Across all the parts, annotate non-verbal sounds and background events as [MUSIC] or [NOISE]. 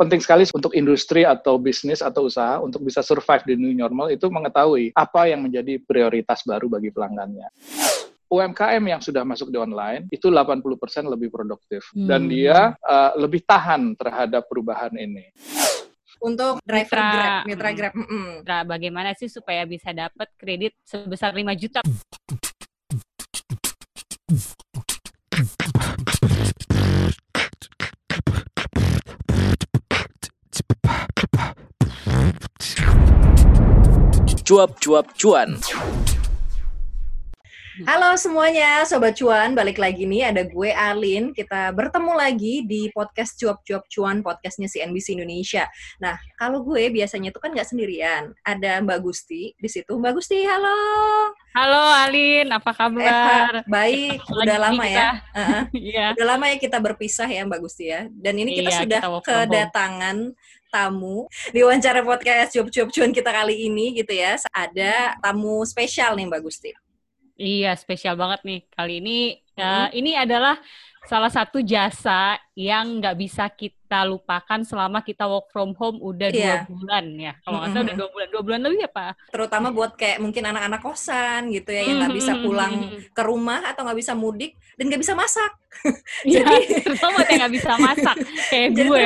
penting sekali untuk industri atau bisnis atau usaha untuk bisa survive di new normal itu mengetahui apa yang menjadi prioritas baru bagi pelanggannya. UMKM yang sudah masuk di online itu 80% lebih produktif hmm. dan dia uh, lebih tahan terhadap perubahan ini. Untuk driver mitra, Grab, mitra Grab, mm -mm. bagaimana sih supaya bisa dapat kredit sebesar 5 juta? Cuap-cuap cuan. Halo semuanya, Sobat Cuan. Balik lagi nih, ada gue Alin. Kita bertemu lagi di podcast Cuap-Cuap Cuan, podcastnya CNBC Indonesia. Nah, kalau gue biasanya itu kan nggak sendirian. Ada Mbak Gusti di situ. Mbak Gusti, halo. Halo Alin, apa kabar? Eh, baik, udah lama kita. ya. Uh, yeah. Udah lama ya kita berpisah ya Mbak Gusti ya. Dan ini kita iya, sudah kita kedatangan tamu di wawancara podcast Cuap-Cuap Cuan kita kali ini gitu ya. Ada tamu spesial nih Mbak Gusti. Iya, spesial banget nih. Kali ini hmm. uh, ini adalah salah satu jasa yang nggak bisa kita lupakan selama kita work from home udah yeah. dua bulan ya. Kalau nggak salah udah dua bulan, dua bulan lebih ya Pak. Terutama buat kayak mungkin anak-anak kosan gitu ya yang nggak bisa pulang ke rumah atau nggak bisa mudik dan nggak bisa masak. [LAUGHS] Iya, jadi terutama yang nggak bisa masak kayak [LAUGHS] gue.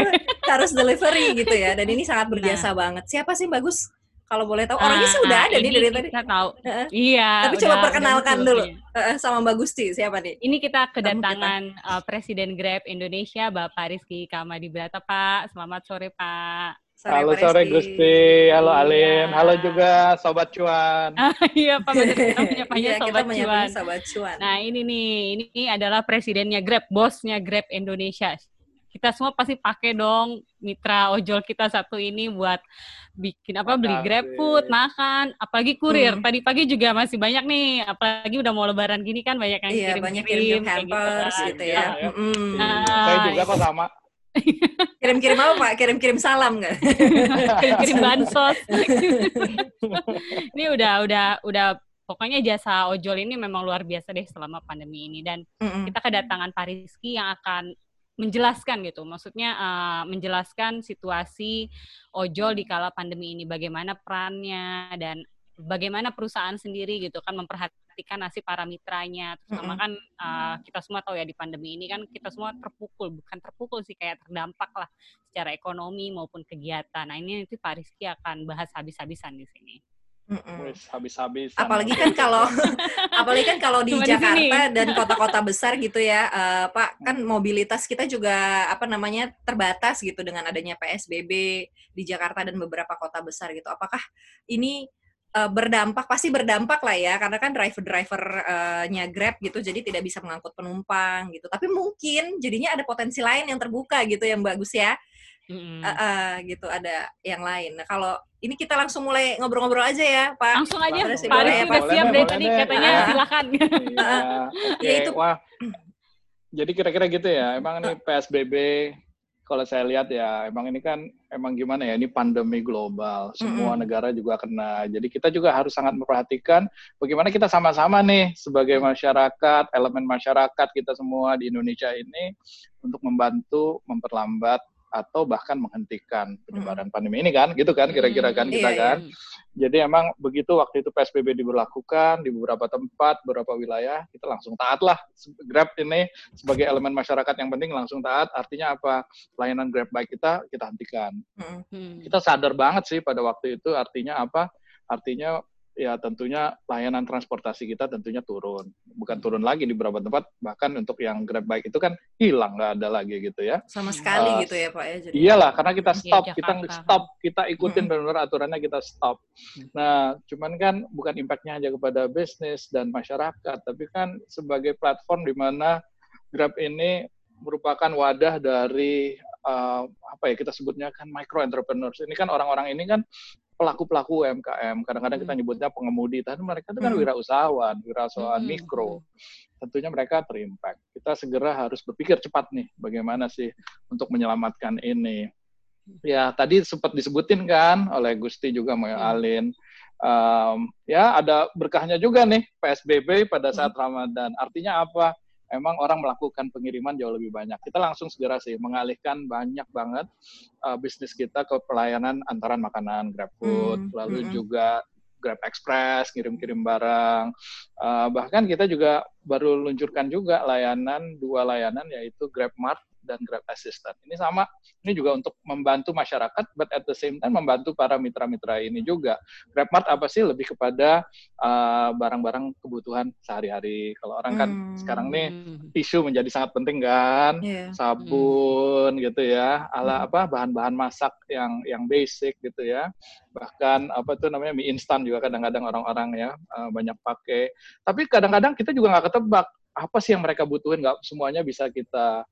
harus delivery gitu ya. Dan ini sangat berjasa nah. banget. Siapa sih bagus kalau boleh tahu orangnya sih udah ada nih dari tadi. Kita tahu. [LAUGHS] Uh, iya. Tapi coba perkenalkan dulu uh, sama Mbak Gusti siapa nih? Ini kita kedatangan uh, Presiden Grab Indonesia Bapak Rizky Kamadi Brata Pak. Selamat sore Pak. Sore, Halo sore Gusti, halo iya. Alin, halo juga Sobat Cuan. [LAUGHS] iya Pak, [LAUGHS] kita menyapanya iya, Sobat, Cuan. Sobat Cuan. Nah ini nih, ini adalah presidennya Grab, bosnya Grab Indonesia kita semua pasti pakai dong mitra ojol kita satu ini buat bikin apa beli grab food makan apalagi kurir. Hmm. tadi pagi juga masih banyak nih apalagi udah mau lebaran gini kan banyak yang iya, kirim banyak kirim, kirim hampers gitu, gitu ya, ya. Mm. Nah, saya juga kok sama. [LAUGHS] Kirim-kirim apa pak? Kirim-kirim salam nggak? [LAUGHS] Kirim-kirim bansos. [LAUGHS] Ini udah udah udah pokoknya jasa ojol ini memang luar biasa deh selama pandemi ini. Dan mm -mm. kita kedatangan Pak Rizky yang akan menjelaskan gitu, maksudnya uh, menjelaskan situasi ojol di kala pandemi ini, bagaimana perannya dan bagaimana perusahaan sendiri gitu kan memperhatikan nasib para mitranya. Terus mm -hmm. kan uh, kita semua tahu ya di pandemi ini kan kita semua terpukul, bukan terpukul sih kayak terdampak lah secara ekonomi maupun kegiatan. Nah ini nanti Pak Rizky akan bahas habis-habisan di sini. Mm habis-habis. Apalagi kan kalau [LAUGHS] apalagi kan kalau di Cuma Jakarta di dan kota-kota besar gitu ya, uh, Pak, kan mobilitas kita juga apa namanya terbatas gitu dengan adanya PSBB di Jakarta dan beberapa kota besar gitu. Apakah ini uh, berdampak pasti berdampak lah ya karena kan driver-drivernya uh Grab gitu jadi tidak bisa mengangkut penumpang gitu. Tapi mungkin jadinya ada potensi lain yang terbuka gitu yang bagus ya Mm-hmm. Uh, uh, gitu ada yang lain. Nah kalau ini kita langsung mulai ngobrol-ngobrol aja ya Pak. Langsung aja. Pak Rizky ya, udah siap dari tadi katanya uh, silakan. Iya, okay. ya itu. Wah. Jadi kira-kira gitu ya. Emang ini PSBB kalau saya lihat ya emang ini kan emang gimana ya ini pandemi global semua mm -hmm. negara juga kena jadi kita juga harus sangat memperhatikan bagaimana kita sama-sama nih sebagai masyarakat elemen masyarakat kita semua di Indonesia ini untuk membantu memperlambat atau bahkan menghentikan penyebaran hmm. pandemi ini kan gitu kan kira-kira kan kita iya, kan iya. jadi emang begitu waktu itu PSBB diberlakukan di beberapa tempat beberapa wilayah kita langsung taat lah Grab ini sebagai elemen masyarakat yang penting langsung taat artinya apa layanan Grab baik kita kita hentikan hmm. kita sadar banget sih pada waktu itu artinya apa artinya ya tentunya layanan transportasi kita tentunya turun. Bukan turun lagi di beberapa tempat, bahkan untuk yang Grab Bike itu kan hilang, nggak ada lagi gitu ya. Sama sekali uh, gitu ya Pak ya? Jadi... Iyalah, karena kita iya, stop, ya, kita stop, kita ikutin benar-benar aturannya kita stop. Nah, cuman kan bukan impactnya hanya kepada bisnis dan masyarakat, tapi kan sebagai platform di mana Grab ini merupakan wadah dari uh, apa ya kita sebutnya kan micro entrepreneurs. Ini kan orang-orang ini kan pelaku-pelaku UMKM. Kadang-kadang kita hmm. nyebutnya pengemudi, tapi mereka itu kan hmm. wirausahawan, wirausahawan hmm. mikro. Tentunya mereka terimpact. Kita segera harus berpikir cepat nih, bagaimana sih untuk menyelamatkan ini. Ya, tadi sempat disebutin kan oleh Gusti juga, Moyo Alin. Um, ya, ada berkahnya juga nih PSBB pada saat Ramadan. Artinya apa? Memang orang melakukan pengiriman jauh lebih banyak. Kita langsung segera sih mengalihkan banyak banget uh, bisnis kita ke pelayanan antaran makanan, grab food, hmm. lalu hmm. juga Grab Express, kirim-kirim barang. Uh, bahkan kita juga baru luncurkan juga layanan dua layanan yaitu Grab Mart dan Grab Assistant. Ini sama, ini juga untuk membantu masyarakat, but at the same time membantu para mitra-mitra ini juga. GrabMart apa sih lebih kepada uh, barang-barang uh, kebutuhan sehari-hari. Kalau orang kan hmm. sekarang nih tisu menjadi sangat penting kan, yeah. sabun hmm. gitu ya, ala hmm. apa bahan-bahan masak yang yang basic gitu ya. Bahkan apa tuh namanya mie instan juga kadang-kadang orang-orang ya uh, banyak pakai. Tapi kadang-kadang kita juga nggak ketebak apa sih yang mereka butuhin nggak semuanya bisa kita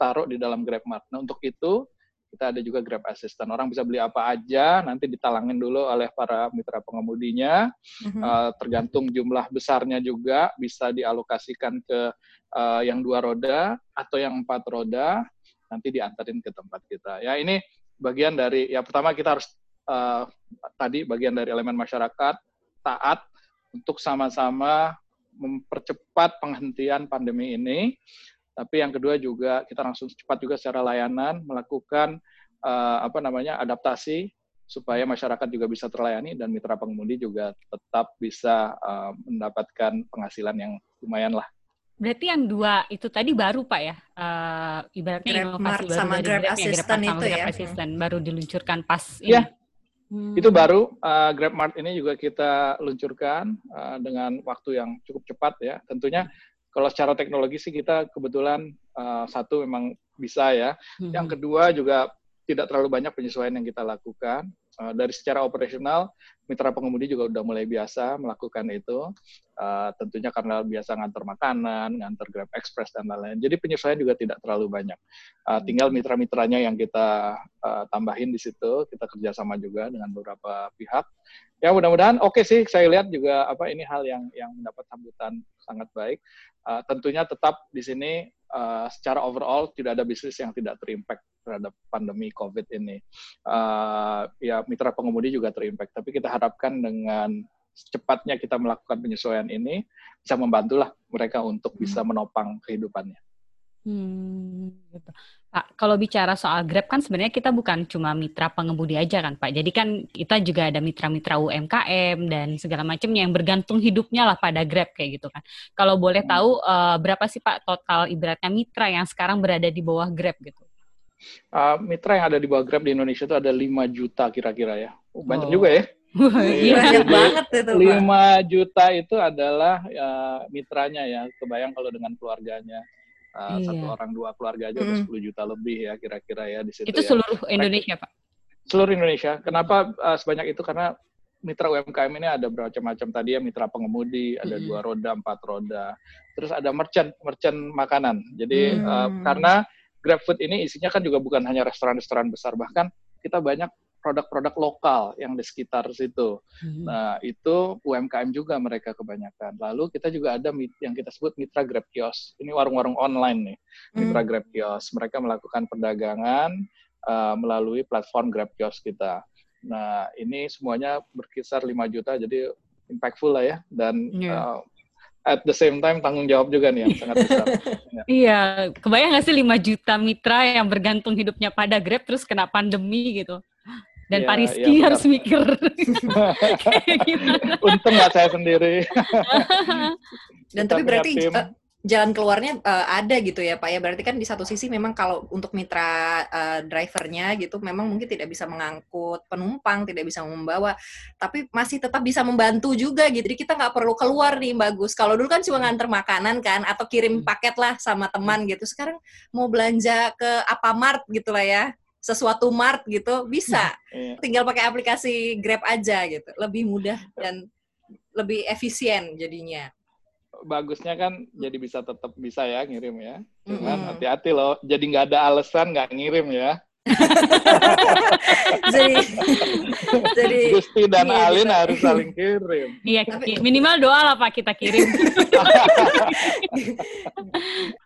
taruh di dalam GrabMart. Nah, untuk itu kita ada juga Grab Assistant. Orang bisa beli apa aja, nanti ditalangin dulu oleh para mitra pengemudinya. Mm-hmm. Uh, tergantung jumlah besarnya juga bisa dialokasikan ke uh, yang dua roda atau yang empat roda, nanti diantarin ke tempat kita. Ya ini bagian dari ya pertama kita harus uh, tadi bagian dari elemen masyarakat taat untuk sama-sama mempercepat penghentian pandemi ini tapi yang kedua juga kita langsung cepat juga secara layanan melakukan uh, apa namanya adaptasi supaya masyarakat juga bisa terlayani dan mitra pengemudi juga tetap bisa uh, mendapatkan penghasilan yang lumayan lah. Berarti yang dua itu tadi baru Pak ya? Uh, ibaratnya Grab inovasi baru sama dari Grab, Grab Assistant ya, itu ya? Assistant, baru diluncurkan pas ini. Ya, hmm. itu baru. Uh, Grab Mart ini juga kita luncurkan uh, dengan waktu yang cukup cepat ya. Tentunya kalau secara teknologi sih kita kebetulan uh, satu memang bisa ya. Hmm. Yang kedua juga tidak terlalu banyak penyesuaian yang kita lakukan. Uh, dari secara operasional, mitra pengemudi juga udah mulai biasa melakukan itu. Uh, tentunya karena biasa ngantar makanan, ngantar Grab Express dan lain-lain. Jadi penyesuaian juga tidak terlalu banyak. Uh, tinggal mitra-mitranya yang kita uh, tambahin di situ. Kita kerjasama juga dengan beberapa pihak. Ya mudah-mudahan oke okay sih. Saya lihat juga apa ini hal yang yang mendapat sambutan sangat baik. Uh, tentunya tetap di sini uh, secara overall tidak ada bisnis yang tidak terimpact terhadap pandemi COVID ini. Uh, ya mitra pengemudi juga terimpact, tapi kita harapkan dengan secepatnya kita melakukan penyesuaian ini bisa membantulah mereka untuk bisa hmm. menopang kehidupannya. Hmm, gitu. Pak, kalau bicara soal Grab kan sebenarnya kita bukan cuma mitra pengemudi aja kan Pak. Jadi kan kita juga ada mitra-mitra UMKM dan segala macamnya yang bergantung hidupnya lah pada Grab kayak gitu kan. Kalau boleh hmm. tahu uh, berapa sih Pak total ibaratnya mitra yang sekarang berada di bawah Grab gitu? Uh, mitra yang ada di bawah Grab di Indonesia itu ada 5 juta kira-kira ya. Oh, banyak oh. juga ya. Iya, banyak banget itu. Pak. 5 juta itu adalah uh, mitranya ya. Kebayang kalau dengan keluarganya uh, iya. satu orang dua keluarga aja mm. udah 10 juta lebih ya kira-kira ya di situ. Itu ya. seluruh Indonesia, Pak. Seluruh Indonesia. Kenapa uh, sebanyak itu? Karena mitra UMKM ini ada bermacam-macam tadi ya mitra pengemudi, ada mm. dua roda, empat roda. Terus ada merchant, merchant makanan. Jadi mm. uh, karena GrabFood ini isinya kan juga bukan hanya restoran-restoran besar, bahkan kita banyak produk-produk lokal yang di sekitar situ. Hmm. Nah, itu UMKM juga mereka kebanyakan. Lalu kita juga ada yang kita sebut mitra Grab Kios. Ini warung-warung online nih, mitra hmm. Grab Kios. Mereka melakukan perdagangan uh, melalui platform Grab Kios kita. Nah, ini semuanya berkisar 5 juta, jadi impactful lah ya. Dan yeah. uh, at the same time tanggung jawab juga nih yang sangat besar. ya. [LAUGHS] Iya, kebayang nggak sih 5 juta mitra yang bergantung hidupnya pada Grab terus kena pandemi gitu? dan ya, Pak Rizky ya, harus mikir [LAUGHS] [LAUGHS] Untung nggak saya sendiri. dan tapi berarti uh, jalan keluarnya uh, ada gitu ya Pak ya. Berarti kan di satu sisi memang kalau untuk mitra uh, drivernya gitu memang mungkin tidak bisa mengangkut penumpang, tidak bisa membawa, tapi masih tetap bisa membantu juga gitu. Jadi kita nggak perlu keluar nih bagus. Kalau dulu kan cuma nganter makanan kan atau kirim hmm. paket lah sama teman gitu. Sekarang mau belanja ke apa mart gitu lah ya sesuatu mart gitu bisa iya. tinggal pakai aplikasi Grab aja gitu lebih mudah dan lebih efisien jadinya bagusnya kan jadi bisa tetap bisa ya ngirim ya cuman hati-hati loh jadi nggak ada alasan nggak ngirim ya [LAUGHS] jadi jadi Gusti dan iya, Alin gitu. harus saling kirim. Iya, minimal doa lah Pak kita kirim. [LAUGHS]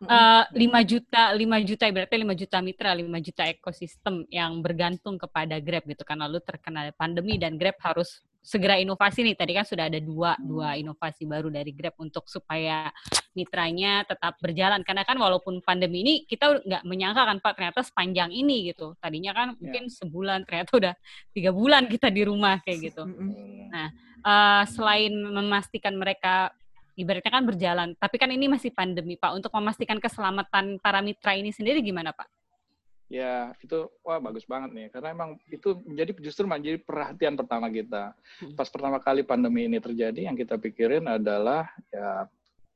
uh, juta, 5 juta berarti 5 juta mitra, 5 juta ekosistem yang bergantung kepada Grab gitu kan lalu terkena pandemi dan Grab harus segera inovasi nih. Tadi kan sudah ada dua dua inovasi baru dari Grab untuk supaya mitranya tetap berjalan karena kan walaupun pandemi ini kita nggak menyangka kan Pak ternyata sepanjang ini gitu tadinya kan ya. mungkin sebulan ternyata udah tiga bulan kita di rumah kayak gitu nah uh, selain memastikan mereka ibaratnya kan berjalan tapi kan ini masih pandemi Pak untuk memastikan keselamatan para mitra ini sendiri gimana Pak? Ya, itu wah bagus banget nih karena emang itu menjadi justru menjadi perhatian pertama kita. Hmm. Pas pertama kali pandemi ini terjadi yang kita pikirin adalah ya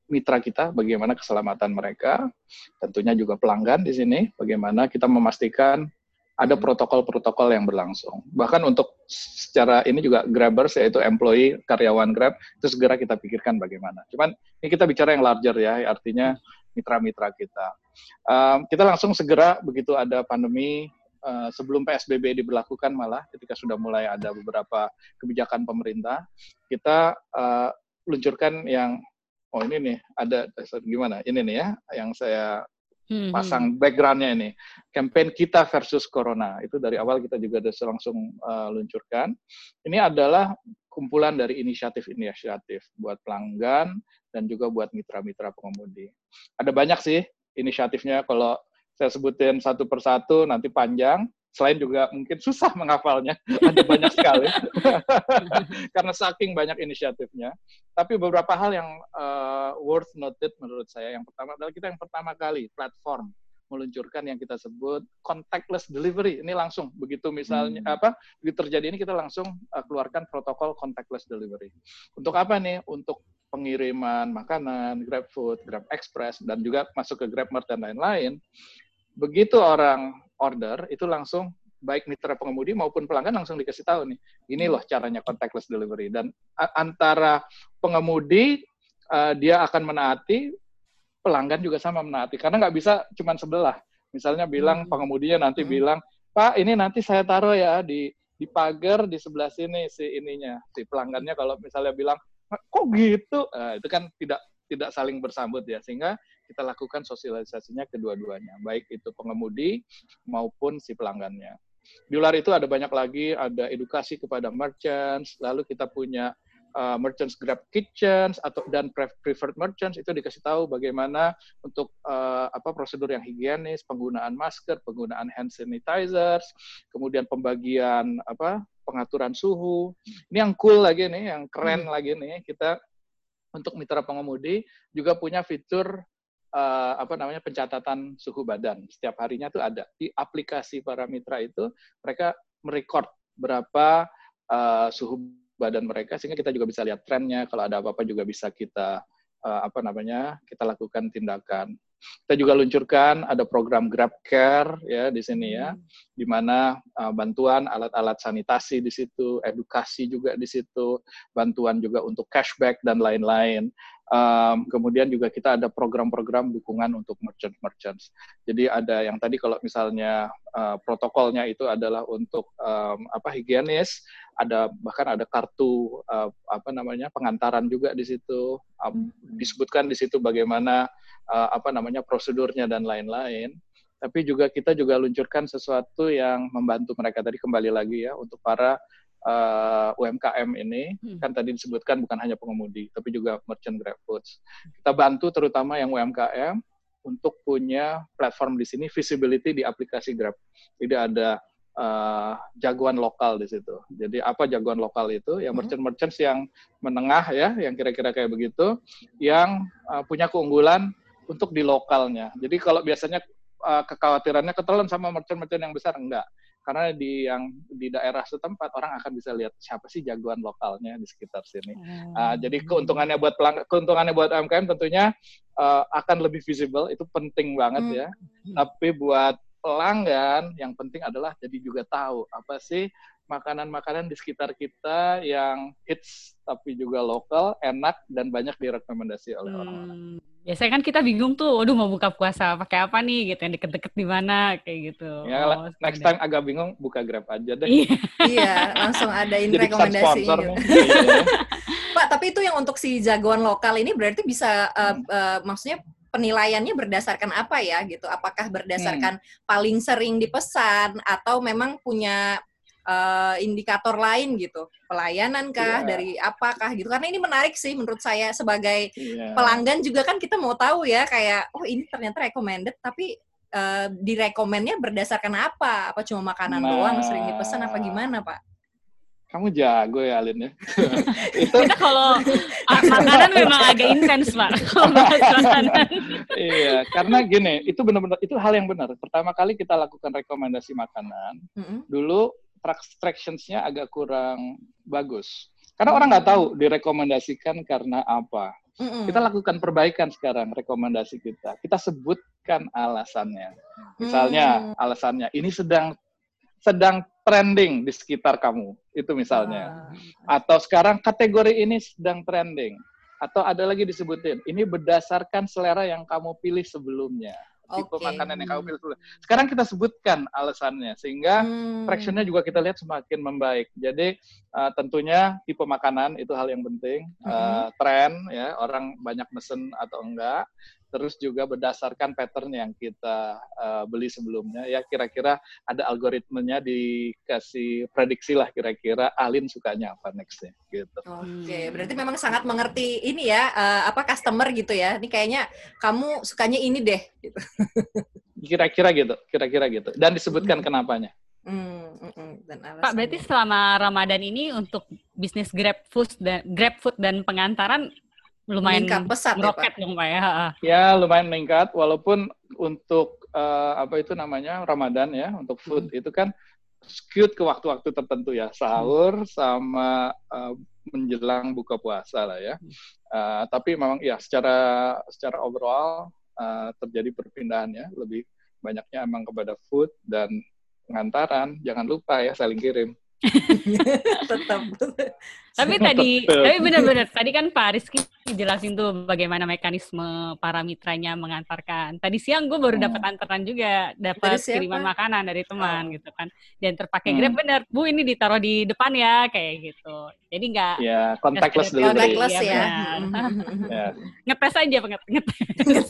mitra kita bagaimana keselamatan mereka, tentunya juga pelanggan di sini bagaimana kita memastikan ada hmm. protokol-protokol yang berlangsung. Bahkan untuk secara ini juga Grabbers yaitu employee karyawan Grab itu segera kita pikirkan bagaimana. Cuman ini kita bicara yang larger ya, artinya hmm mitra-mitra kita. Um, kita langsung segera begitu ada pandemi uh, sebelum PSBB diberlakukan malah ketika sudah mulai ada beberapa kebijakan pemerintah, kita uh, luncurkan yang oh ini nih ada gimana? Ini nih ya yang saya hmm, pasang backgroundnya ini. Campaign kita versus corona. Itu dari awal kita juga sudah langsung uh, luncurkan. Ini adalah kumpulan dari inisiatif-inisiatif buat pelanggan dan juga buat mitra-mitra pengemudi. Ada banyak sih inisiatifnya kalau saya sebutin satu persatu nanti panjang. Selain juga mungkin susah menghafalnya, [LAUGHS] ada banyak sekali [LAUGHS] karena saking banyak inisiatifnya. Tapi beberapa hal yang uh, worth noted menurut saya. Yang pertama adalah kita yang pertama kali platform meluncurkan yang kita sebut contactless delivery. Ini langsung begitu misalnya hmm. apa begitu terjadi ini kita langsung uh, keluarkan protokol contactless delivery. Untuk apa nih? Untuk pengiriman makanan, Grab Food, Grab Express, dan juga masuk ke Grab Mart dan lain-lain, begitu orang order, itu langsung baik mitra pengemudi maupun pelanggan langsung dikasih tahu nih, ini loh caranya contactless delivery. Dan antara pengemudi, uh, dia akan menaati, pelanggan juga sama menaati. Karena nggak bisa cuma sebelah. Misalnya bilang, hmm. pengemudinya nanti hmm. bilang, Pak, ini nanti saya taruh ya di di pagar di sebelah sini si ininya si pelanggannya kalau misalnya bilang kok gitu? Nah, itu kan tidak tidak saling bersambut ya sehingga kita lakukan sosialisasinya kedua-duanya baik itu pengemudi maupun si pelanggannya. Di luar itu ada banyak lagi ada edukasi kepada merchants lalu kita punya uh, merchants Grab Kitchens atau dan preferred merchants itu dikasih tahu bagaimana untuk uh, apa prosedur yang higienis, penggunaan masker, penggunaan hand sanitizers, kemudian pembagian apa pengaturan suhu. Ini yang cool lagi nih, yang keren hmm. lagi nih kita untuk mitra pengemudi juga punya fitur uh, apa namanya pencatatan suhu badan setiap harinya tuh ada di aplikasi para mitra itu mereka merecord berapa uh, suhu badan mereka sehingga kita juga bisa lihat trennya. Kalau ada apa-apa juga bisa kita uh, apa namanya kita lakukan tindakan. Kita juga luncurkan ada program Grab Care ya di sini ya, hmm. Di mana uh, bantuan alat-alat sanitasi di situ, edukasi juga di situ, bantuan juga untuk cashback dan lain-lain. Um, kemudian juga kita ada program-program dukungan untuk merchant-merchants. Jadi ada yang tadi kalau misalnya uh, protokolnya itu adalah untuk um, apa higienis, ada bahkan ada kartu uh, apa namanya pengantaran juga di situ. Um, disebutkan di situ bagaimana uh, apa namanya prosedurnya dan lain-lain. Tapi juga kita juga luncurkan sesuatu yang membantu mereka tadi kembali lagi ya untuk para uh, eh, UMKM ini hmm. kan tadi disebutkan bukan hanya pengemudi tapi juga merchant Grab Foods. Kita bantu terutama yang UMKM untuk punya platform di sini visibility di aplikasi Grab. Jadi ada uh, jagoan lokal di situ. Jadi apa jagoan lokal itu? Yang hmm. merchant-merchants yang menengah ya, yang kira-kira kayak begitu, yang uh, punya keunggulan untuk di lokalnya. Jadi kalau biasanya uh, kekhawatirannya ketelan sama merchant-merchant yang besar enggak karena di yang di daerah setempat orang akan bisa lihat siapa sih jagoan lokalnya di sekitar sini. Hmm. Uh, jadi keuntungannya buat pelang keuntungannya buat UMKM tentunya uh, akan lebih visible itu penting banget hmm. ya. Tapi buat pelanggan yang penting adalah jadi juga tahu apa sih makanan-makanan di sekitar kita yang hits tapi juga lokal, enak dan banyak direkomendasi oleh hmm. orang-orang. Biasanya kan kita bingung tuh, waduh mau buka puasa pakai apa nih gitu, yang deket-deket di mana kayak gitu. Ya, oh, next time agak bingung buka Grab aja deh. Iya, [LAUGHS] iya langsung ada ini rekomendasi. Gitu. [LAUGHS] Pak, tapi itu yang untuk si jagoan lokal ini berarti bisa uh, hmm. uh, maksudnya penilaiannya berdasarkan apa ya gitu? Apakah berdasarkan hmm. paling sering dipesan atau memang punya uh, indikator lain gitu, pelayanan kah, yeah. dari apakah gitu. Karena ini menarik sih menurut saya sebagai yeah. pelanggan juga kan kita mau tahu ya kayak oh ini ternyata recommended tapi uh, direkomennya berdasarkan apa? Apa cuma makanan nah, doang sering dipesan apa gimana, Pak? Kamu jago ya, Alin ya. [LAUGHS] itu kita kalau makanan memang agak intens, Pak. [LAUGHS] iya, karena gini, itu benar-benar itu hal yang benar. Pertama kali kita lakukan rekomendasi makanan, mm -hmm. dulu tractionsnya agak kurang bagus. Karena orang nggak tahu direkomendasikan karena apa. Mm-mm. Kita lakukan perbaikan sekarang rekomendasi kita. Kita sebutkan alasannya. Misalnya mm. alasannya ini sedang sedang trending di sekitar kamu. Itu misalnya. Ah. Atau sekarang kategori ini sedang trending. Atau ada lagi disebutin, ini berdasarkan selera yang kamu pilih sebelumnya tipe okay. makanan yang kamu pilih dulu. Sekarang kita sebutkan alasannya sehingga hmm. fractionnya juga kita lihat semakin membaik. Jadi uh, tentunya tipe makanan itu hal yang penting, hmm. uh, tren ya orang banyak mesen atau enggak terus juga berdasarkan pattern yang kita uh, beli sebelumnya ya kira-kira ada algoritmenya dikasih prediksi lah kira-kira Alin sukanya apa nextnya gitu. Oke, okay. berarti memang sangat mengerti ini ya uh, apa customer gitu ya. Ini kayaknya kamu sukanya ini deh gitu. Kira-kira gitu, kira-kira gitu. Dan disebutkan hmm. kenapanya. Hmm, hmm, hmm. dan Pak, berarti selama Ramadan ini untuk bisnis Grab Food dan Grab Food dan pengantaran lumayan meningkat pesat roket ya, dong Pak ya. Ya, lumayan meningkat walaupun untuk uh, apa itu namanya Ramadan ya, untuk food hmm. itu kan skewed ke waktu-waktu tertentu ya, sahur hmm. sama uh, menjelang buka puasa lah ya. Uh, tapi memang ya secara secara overall uh, terjadi perpindahan ya, lebih banyaknya emang kepada food dan pengantaran. Jangan lupa ya saling kirim. [LAUGHS] Tetap. tapi tadi, tapi benar-benar tadi kan Pak Rizky jelasin tuh bagaimana mekanisme para mitranya mengantarkan. Tadi siang gue baru dapat hmm. antaran juga, dapat kiriman makanan dari teman oh. gitu kan. Dan terpakai hmm. Grab bener, Bu ini ditaruh di depan ya kayak gitu. Jadi nggak Ya, contactless [LAUGHS] dulu. Contactless [LAUGHS] ya. ya. ya. Ngetes aja ngetes.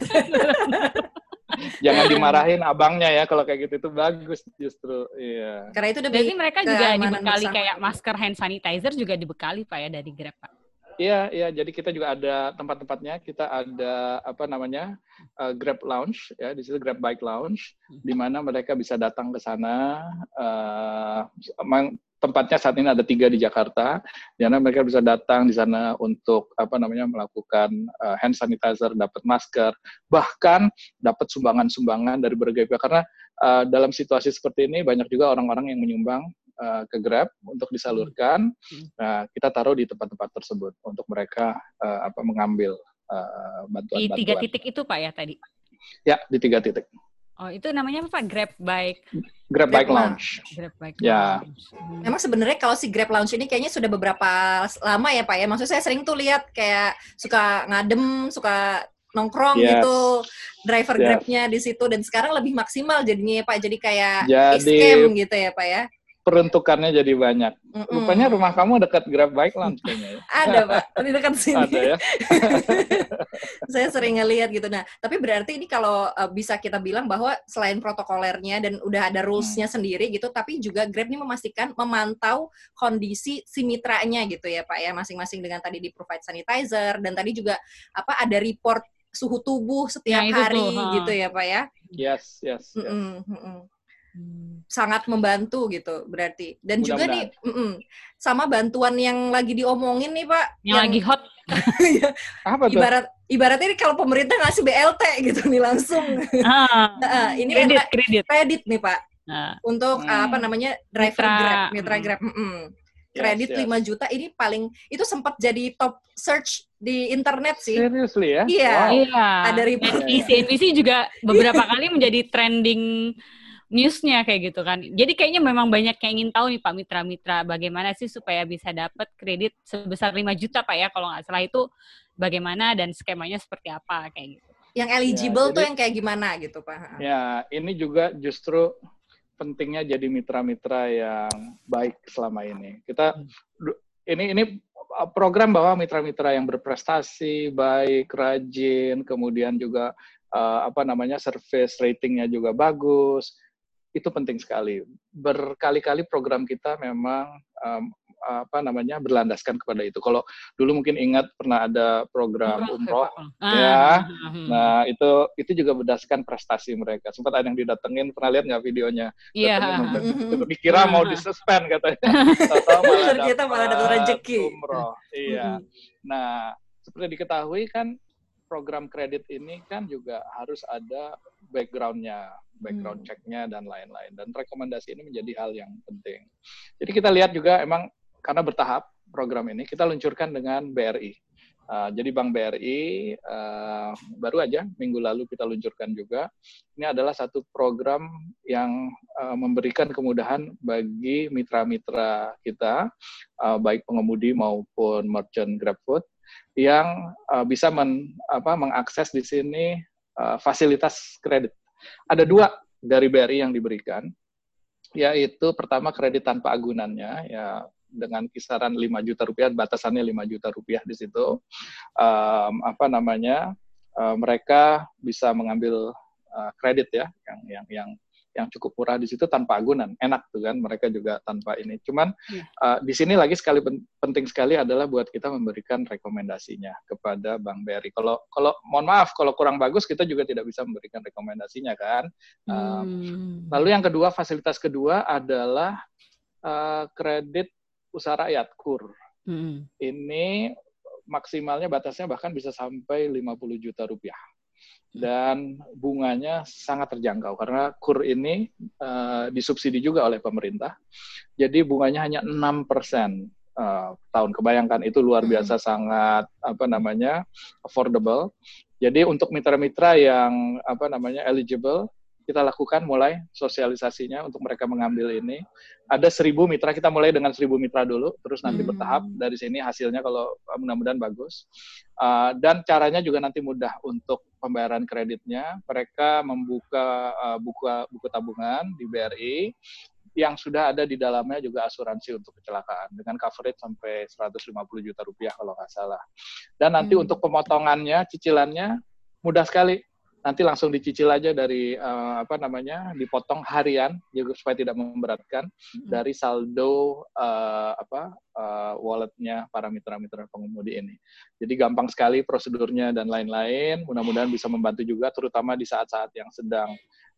Jangan dimarahin abangnya ya kalau kayak gitu itu bagus justru. Iya. Karena itu Jadi mereka juga dibekali bersama. kayak masker hand sanitizer juga dibekali Pak ya dari Grab Pak. Iya, iya. Jadi kita juga ada tempat-tempatnya. Kita ada apa namanya uh, Grab Lounge, ya di situ Grab Bike Lounge, di mana mereka bisa datang ke sana. Uh, tempatnya saat ini ada tiga di Jakarta, di mana mereka bisa datang di sana untuk apa namanya melakukan uh, hand sanitizer, dapat masker, bahkan dapat sumbangan-sumbangan dari berbagai pihak. Karena uh, dalam situasi seperti ini banyak juga orang-orang yang menyumbang uh, ke Grab untuk disalurkan. Nah, kita taruh di tempat-tempat tersebut untuk mereka uh, apa mengambil bantuan-bantuan. di tiga titik itu Pak ya tadi? Ya, di tiga titik. Oh, itu namanya apa Pak? Grab Bike? Grab, Bike Lounge. Grab Bike ya. Lounge. Hmm. Emang sebenarnya kalau si Grab Lounge ini kayaknya sudah beberapa lama ya Pak ya? Maksudnya saya sering tuh lihat kayak suka ngadem, suka nongkrong yes. gitu driver yes. Grabnya di situ dan sekarang lebih maksimal jadinya ya Pak. Jadi kayak jadi, scam gitu ya Pak ya? Peruntukannya jadi banyak. Mm-mm. Rupanya rumah kamu dekat Grab Bike Lounge kayaknya. Ya? Ada, Pak. Di dekat sini. Ada ya. [LAUGHS] Saya sering ngelihat gitu. Nah, tapi berarti ini kalau uh, bisa kita bilang bahwa selain protokolernya dan udah ada rules-nya hmm. sendiri gitu, tapi juga Grab ini memastikan memantau kondisi si mitranya gitu ya, Pak ya, masing-masing dengan tadi di provide sanitizer dan tadi juga apa ada report suhu tubuh setiap ya, hari tuh, gitu ya, Pak ya. Yes, yes. yes. Mm -mm, sangat membantu gitu berarti dan Mudah juga nih mm -mm, sama bantuan yang lagi diomongin nih pak yang, yang lagi hot [LAUGHS] apa tuh? ibarat ibaratnya ini kalau pemerintah ngasih BLT gitu nih langsung ah, [LAUGHS] nah, ini kredit, kredit kredit nih pak nah. untuk hmm. apa namanya driver mitra. grab mitra hmm. grab mm -mm. kredit yes, yes. 5 juta ini paling itu sempat jadi top search di internet sih. Seriously ya? Iya. Wow. Iya. Ada report. NBC, NBC juga [LAUGHS] beberapa kali menjadi trending newsnya kayak gitu kan. Jadi kayaknya memang banyak yang ingin tahu nih Pak Mitra-Mitra bagaimana sih supaya bisa dapat kredit sebesar 5 juta Pak ya kalau nggak salah itu bagaimana dan skemanya seperti apa kayak gitu. Yang eligible ya, tuh yang kayak gimana gitu Pak? Ya ini juga justru pentingnya jadi mitra-mitra yang baik selama ini. Kita ini ini program bahwa mitra-mitra yang berprestasi, baik, rajin, kemudian juga uh, apa namanya service ratingnya juga bagus itu penting sekali. Berkali-kali program kita memang um, apa namanya berlandaskan kepada itu. Kalau dulu mungkin ingat pernah ada program umroh, ah, ya, ah, ah, nah itu itu juga berdasarkan prestasi mereka. Sempat ada yang didatengin, pernah lihat nggak videonya? Iya. Yeah. Dikira mau disuspend katanya. [LAUGHS] Atau malah Ternyata malah dapat rezeki. Umroh, iya. Nah seperti diketahui kan program kredit ini kan juga harus ada backgroundnya, background hmm. checknya dan lain-lain. Dan rekomendasi ini menjadi hal yang penting. Jadi kita lihat juga emang karena bertahap program ini kita luncurkan dengan BRI. Uh, jadi Bank BRI uh, baru aja minggu lalu kita luncurkan juga. Ini adalah satu program yang uh, memberikan kemudahan bagi mitra-mitra kita, uh, baik pengemudi maupun merchant GrabFood, yang uh, bisa men, apa, mengakses di sini uh, fasilitas kredit. Ada dua dari BRI yang diberikan, yaitu pertama kredit tanpa agunannya, ya dengan kisaran 5 juta rupiah, batasannya 5 juta rupiah di situ. Um, apa namanya? Uh, mereka bisa mengambil uh, kredit ya, yang yang yang yang cukup murah di situ tanpa agunan, enak tuh kan mereka juga tanpa ini. Cuman ya. uh, di sini lagi sekali penting sekali adalah buat kita memberikan rekomendasinya kepada Bank BRI. Kalau kalau mohon maaf kalau kurang bagus kita juga tidak bisa memberikan rekomendasinya kan. Um, hmm. Lalu yang kedua fasilitas kedua adalah uh, kredit usaha rakyat KUR. Hmm. Ini maksimalnya batasnya bahkan bisa sampai 50 juta rupiah. Dan bunganya sangat terjangkau karena KUR ini uh, disubsidi juga oleh pemerintah. Jadi bunganya hanya 6 persen uh, tahun. Kebayangkan itu luar biasa hmm. sangat apa namanya affordable. Jadi untuk mitra-mitra yang apa namanya eligible kita lakukan mulai sosialisasinya untuk mereka mengambil ini. Ada seribu mitra, kita mulai dengan seribu mitra dulu, terus nanti hmm. bertahap dari sini hasilnya kalau mudah-mudahan bagus. Uh, dan caranya juga nanti mudah untuk pembayaran kreditnya. Mereka membuka uh, buku, buku tabungan di BRI yang sudah ada di dalamnya juga asuransi untuk kecelakaan dengan coverage sampai 150 juta rupiah kalau nggak salah. Dan nanti hmm. untuk pemotongannya, cicilannya mudah sekali nanti langsung dicicil aja dari uh, apa namanya dipotong harian juga supaya tidak memberatkan hmm. dari saldo uh, apa uh, walletnya para mitra-mitra pengemudi ini. Jadi gampang sekali prosedurnya dan lain-lain. Mudah-mudahan bisa membantu juga terutama di saat-saat yang sedang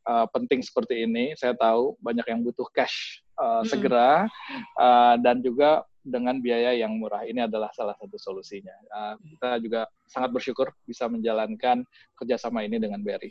uh, penting seperti ini. Saya tahu banyak yang butuh cash uh, hmm. segera uh, dan juga dengan biaya yang murah. Ini adalah salah satu solusinya. Uh, kita juga sangat bersyukur bisa menjalankan kerjasama ini dengan BRI.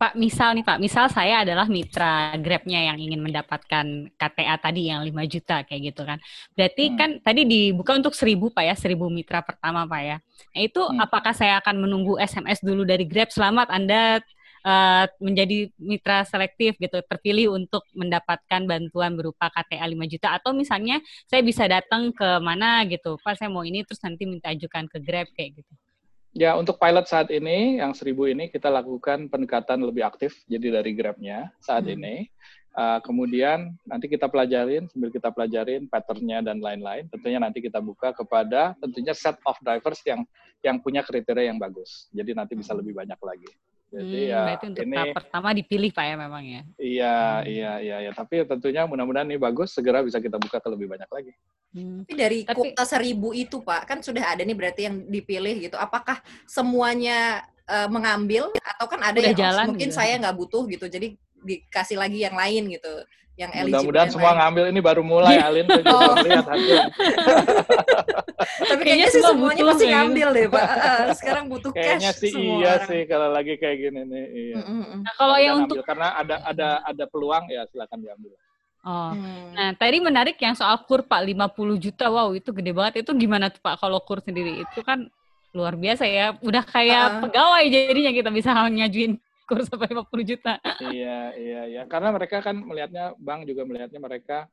Pak, misal nih Pak, misal saya adalah mitra Grab-nya yang ingin mendapatkan KTA tadi yang 5 juta kayak gitu kan. Berarti hmm. kan tadi dibuka untuk 1000 Pak ya, 1000 mitra pertama Pak ya. Nah, itu hmm. apakah saya akan menunggu SMS dulu dari Grab, selamat Anda uh, menjadi mitra selektif gitu, terpilih untuk mendapatkan bantuan berupa KTA 5 juta atau misalnya saya bisa datang ke mana gitu, Pak saya mau ini terus nanti minta ajukan ke Grab kayak gitu. Ya, untuk pilot saat ini, yang seribu ini kita lakukan pendekatan lebih aktif, jadi dari Grab-nya saat hmm. ini. Uh, kemudian nanti kita pelajarin, sambil kita pelajarin patternnya dan lain-lain. Tentunya nanti kita buka kepada tentunya set of drivers yang yang punya kriteria yang bagus. Jadi nanti bisa lebih banyak lagi. Jadi hmm, ya berarti untuk ini tahap pertama dipilih Pak ya memang ya. Iya, hmm. iya, iya, iya. Tapi tentunya mudah-mudahan ini bagus segera bisa kita buka ke lebih banyak lagi. Hmm. Tapi dari Tapi, kuota seribu itu Pak, kan sudah ada nih berarti yang dipilih gitu. Apakah semuanya uh, mengambil atau kan ada yang jalan, mungkin gitu. saya nggak butuh gitu, jadi dikasih lagi yang lain gitu yang Mudah-mudahan semua lain. ngambil ini baru mulai Alin tuh oh. lihat hasil. [LAUGHS] Tapi kayaknya sih semuanya pasti ngambil deh, Pak. [LAUGHS] sekarang butuh kayaknya cash sih semua iya orang. sih kalau lagi kayak gini nih. Iya. Nah, kalau yang untuk karena ada ada ada peluang ya silakan diambil. Oh. Hmm. Nah, tadi menarik yang soal kur Pak 50 juta. Wow, itu gede banget. Itu gimana tuh Pak kalau kur sendiri? Itu kan luar biasa ya. Udah kayak uh. pegawai jadinya kita bisa [LAUGHS] ngajuin kur sampai 50 juta. iya, iya, iya. Karena mereka kan melihatnya, bank juga melihatnya mereka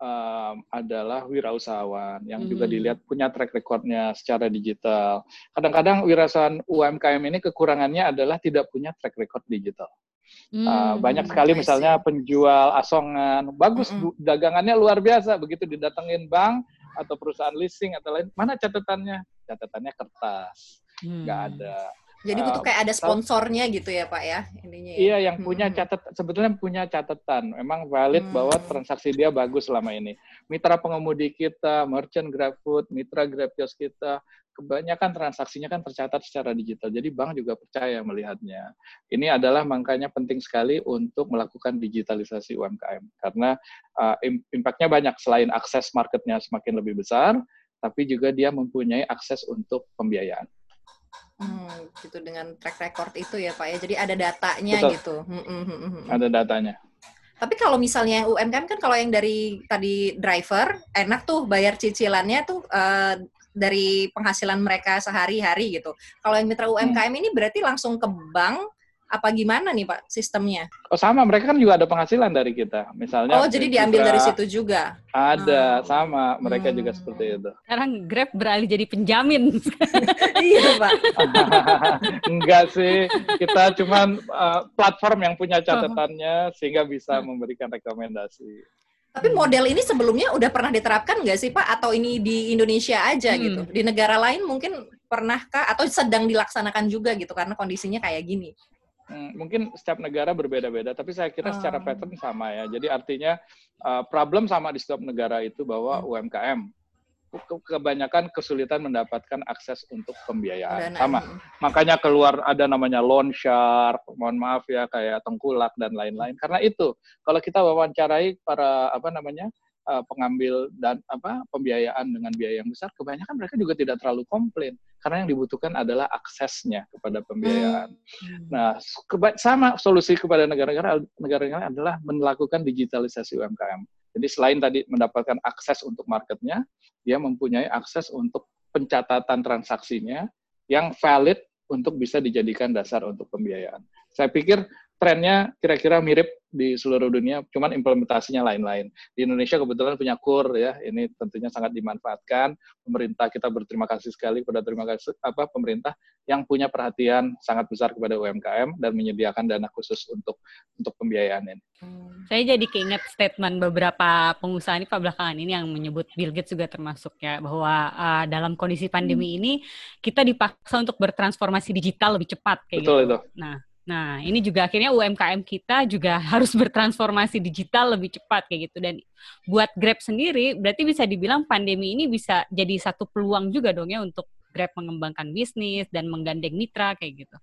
um, adalah wirausahawan yang hmm. juga dilihat punya track recordnya secara digital. Kadang-kadang wirausahawan UMKM ini kekurangannya adalah tidak punya track record digital. Hmm, uh, banyak sekali misalnya penjual asongan, bagus hmm. dagangannya luar biasa, begitu didatengin bank atau perusahaan leasing atau lain, mana catatannya? Catatannya kertas, nggak hmm. ada Jadi butuh kayak ada sponsornya gitu ya Pak ya ininya. Ya? Iya yang punya catat sebetulnya punya catatan memang valid hmm. bahwa transaksi dia bagus selama ini. Mitra pengemudi kita, merchant GrabFood, mitra GrabKios kita, kebanyakan transaksinya kan tercatat secara digital. Jadi bank juga percaya melihatnya. Ini adalah makanya penting sekali untuk melakukan digitalisasi UMKM karena uh, impactnya banyak selain akses marketnya semakin lebih besar, tapi juga dia mempunyai akses untuk pembiayaan. Hmm, gitu dengan track record itu ya Pak ya. Jadi ada datanya Betul. gitu. Hmm, hmm, hmm, hmm. Ada datanya. Tapi kalau misalnya UMKM kan kalau yang dari tadi driver enak tuh bayar cicilannya tuh uh, dari penghasilan mereka sehari-hari gitu. Kalau yang mitra UMKM hmm. ini berarti langsung ke bank apa gimana nih Pak sistemnya? Oh sama, mereka kan juga ada penghasilan dari kita. Misalnya Oh, jadi diambil dari situ juga. Ada, hmm. sama, mereka hmm. juga seperti itu. Sekarang Grab beralih jadi penjamin. [LAUGHS] iya, Pak. [LAUGHS] Enggak sih, kita cuman uh, platform yang punya catatannya sehingga bisa memberikan rekomendasi. Tapi model ini sebelumnya udah pernah diterapkan nggak sih Pak? Atau ini di Indonesia aja hmm. gitu? Di negara lain mungkin pernahkah atau sedang dilaksanakan juga gitu karena kondisinya kayak gini? Hmm, mungkin setiap negara berbeda-beda, tapi saya kira secara oh. pattern sama ya. Jadi artinya uh, problem sama di setiap negara itu bahwa. UMKM kebanyakan kesulitan mendapatkan akses untuk pembiayaan. Sama. Makanya keluar ada namanya loan shark, mohon maaf ya kayak tengkulak dan lain-lain. Karena itu kalau kita wawancarai para apa namanya uh, pengambil dan apa pembiayaan dengan biaya yang besar, kebanyakan mereka juga tidak terlalu komplain karena yang dibutuhkan adalah aksesnya kepada pembiayaan. Hmm. Nah, sama solusi kepada negara-negara negara-negara adalah melakukan digitalisasi UMKM. Jadi selain tadi mendapatkan akses untuk marketnya, dia mempunyai akses untuk pencatatan transaksinya yang valid untuk bisa dijadikan dasar untuk pembiayaan. Saya pikir trennya kira-kira mirip di seluruh dunia, cuman implementasinya lain-lain. Di Indonesia kebetulan punya KUR ya, ini tentunya sangat dimanfaatkan. Pemerintah kita berterima kasih sekali kepada terima kasih apa pemerintah yang punya perhatian sangat besar kepada UMKM dan menyediakan dana khusus untuk untuk pembiayaan ini. Hmm. Saya jadi keinget statement beberapa pengusaha ini Pak belakangan ini yang menyebut Bill Gates juga termasuk ya bahwa uh, dalam kondisi pandemi hmm. ini kita dipaksa untuk bertransformasi digital lebih cepat kayak Betul gitu. Itu. Nah, Nah, ini juga akhirnya UMKM kita juga [LAUGHS] harus bertransformasi digital lebih cepat kayak gitu. Dan buat Grab sendiri, berarti bisa dibilang pandemi ini bisa jadi satu peluang juga dong ya untuk Grab mengembangkan bisnis dan menggandeng mitra kayak gitu.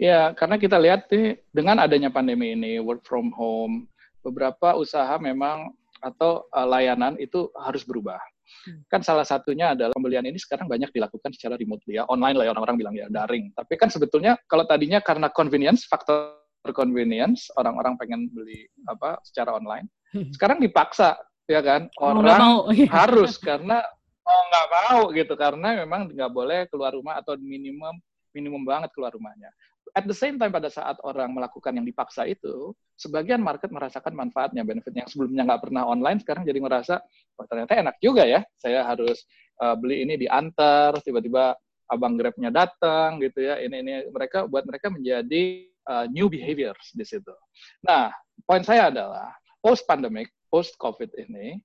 Ya, karena kita lihat nih dengan adanya pandemi ini, work from home, beberapa usaha memang atau uh, layanan itu harus berubah. Hmm. Kan salah satunya adalah pembelian ini sekarang banyak dilakukan secara remote ya, online lah ya orang-orang bilang ya, daring. Tapi kan sebetulnya kalau tadinya karena convenience, faktor convenience, orang-orang pengen beli apa secara online. Hmm. Sekarang dipaksa, ya kan? Orang oh, [LAUGHS] harus karena oh nggak mau gitu karena memang nggak boleh keluar rumah atau minimum minimum banget keluar rumahnya at the same time pada saat orang melakukan yang dipaksa itu, sebagian market merasakan manfaatnya, benefit yang sebelumnya nggak pernah online, sekarang jadi merasa, oh, ternyata enak juga ya, saya harus uh, beli ini diantar, tiba-tiba abang grabnya datang gitu ya, ini ini mereka buat mereka menjadi uh, new behaviors di situ. Nah, poin saya adalah post pandemic, post covid ini,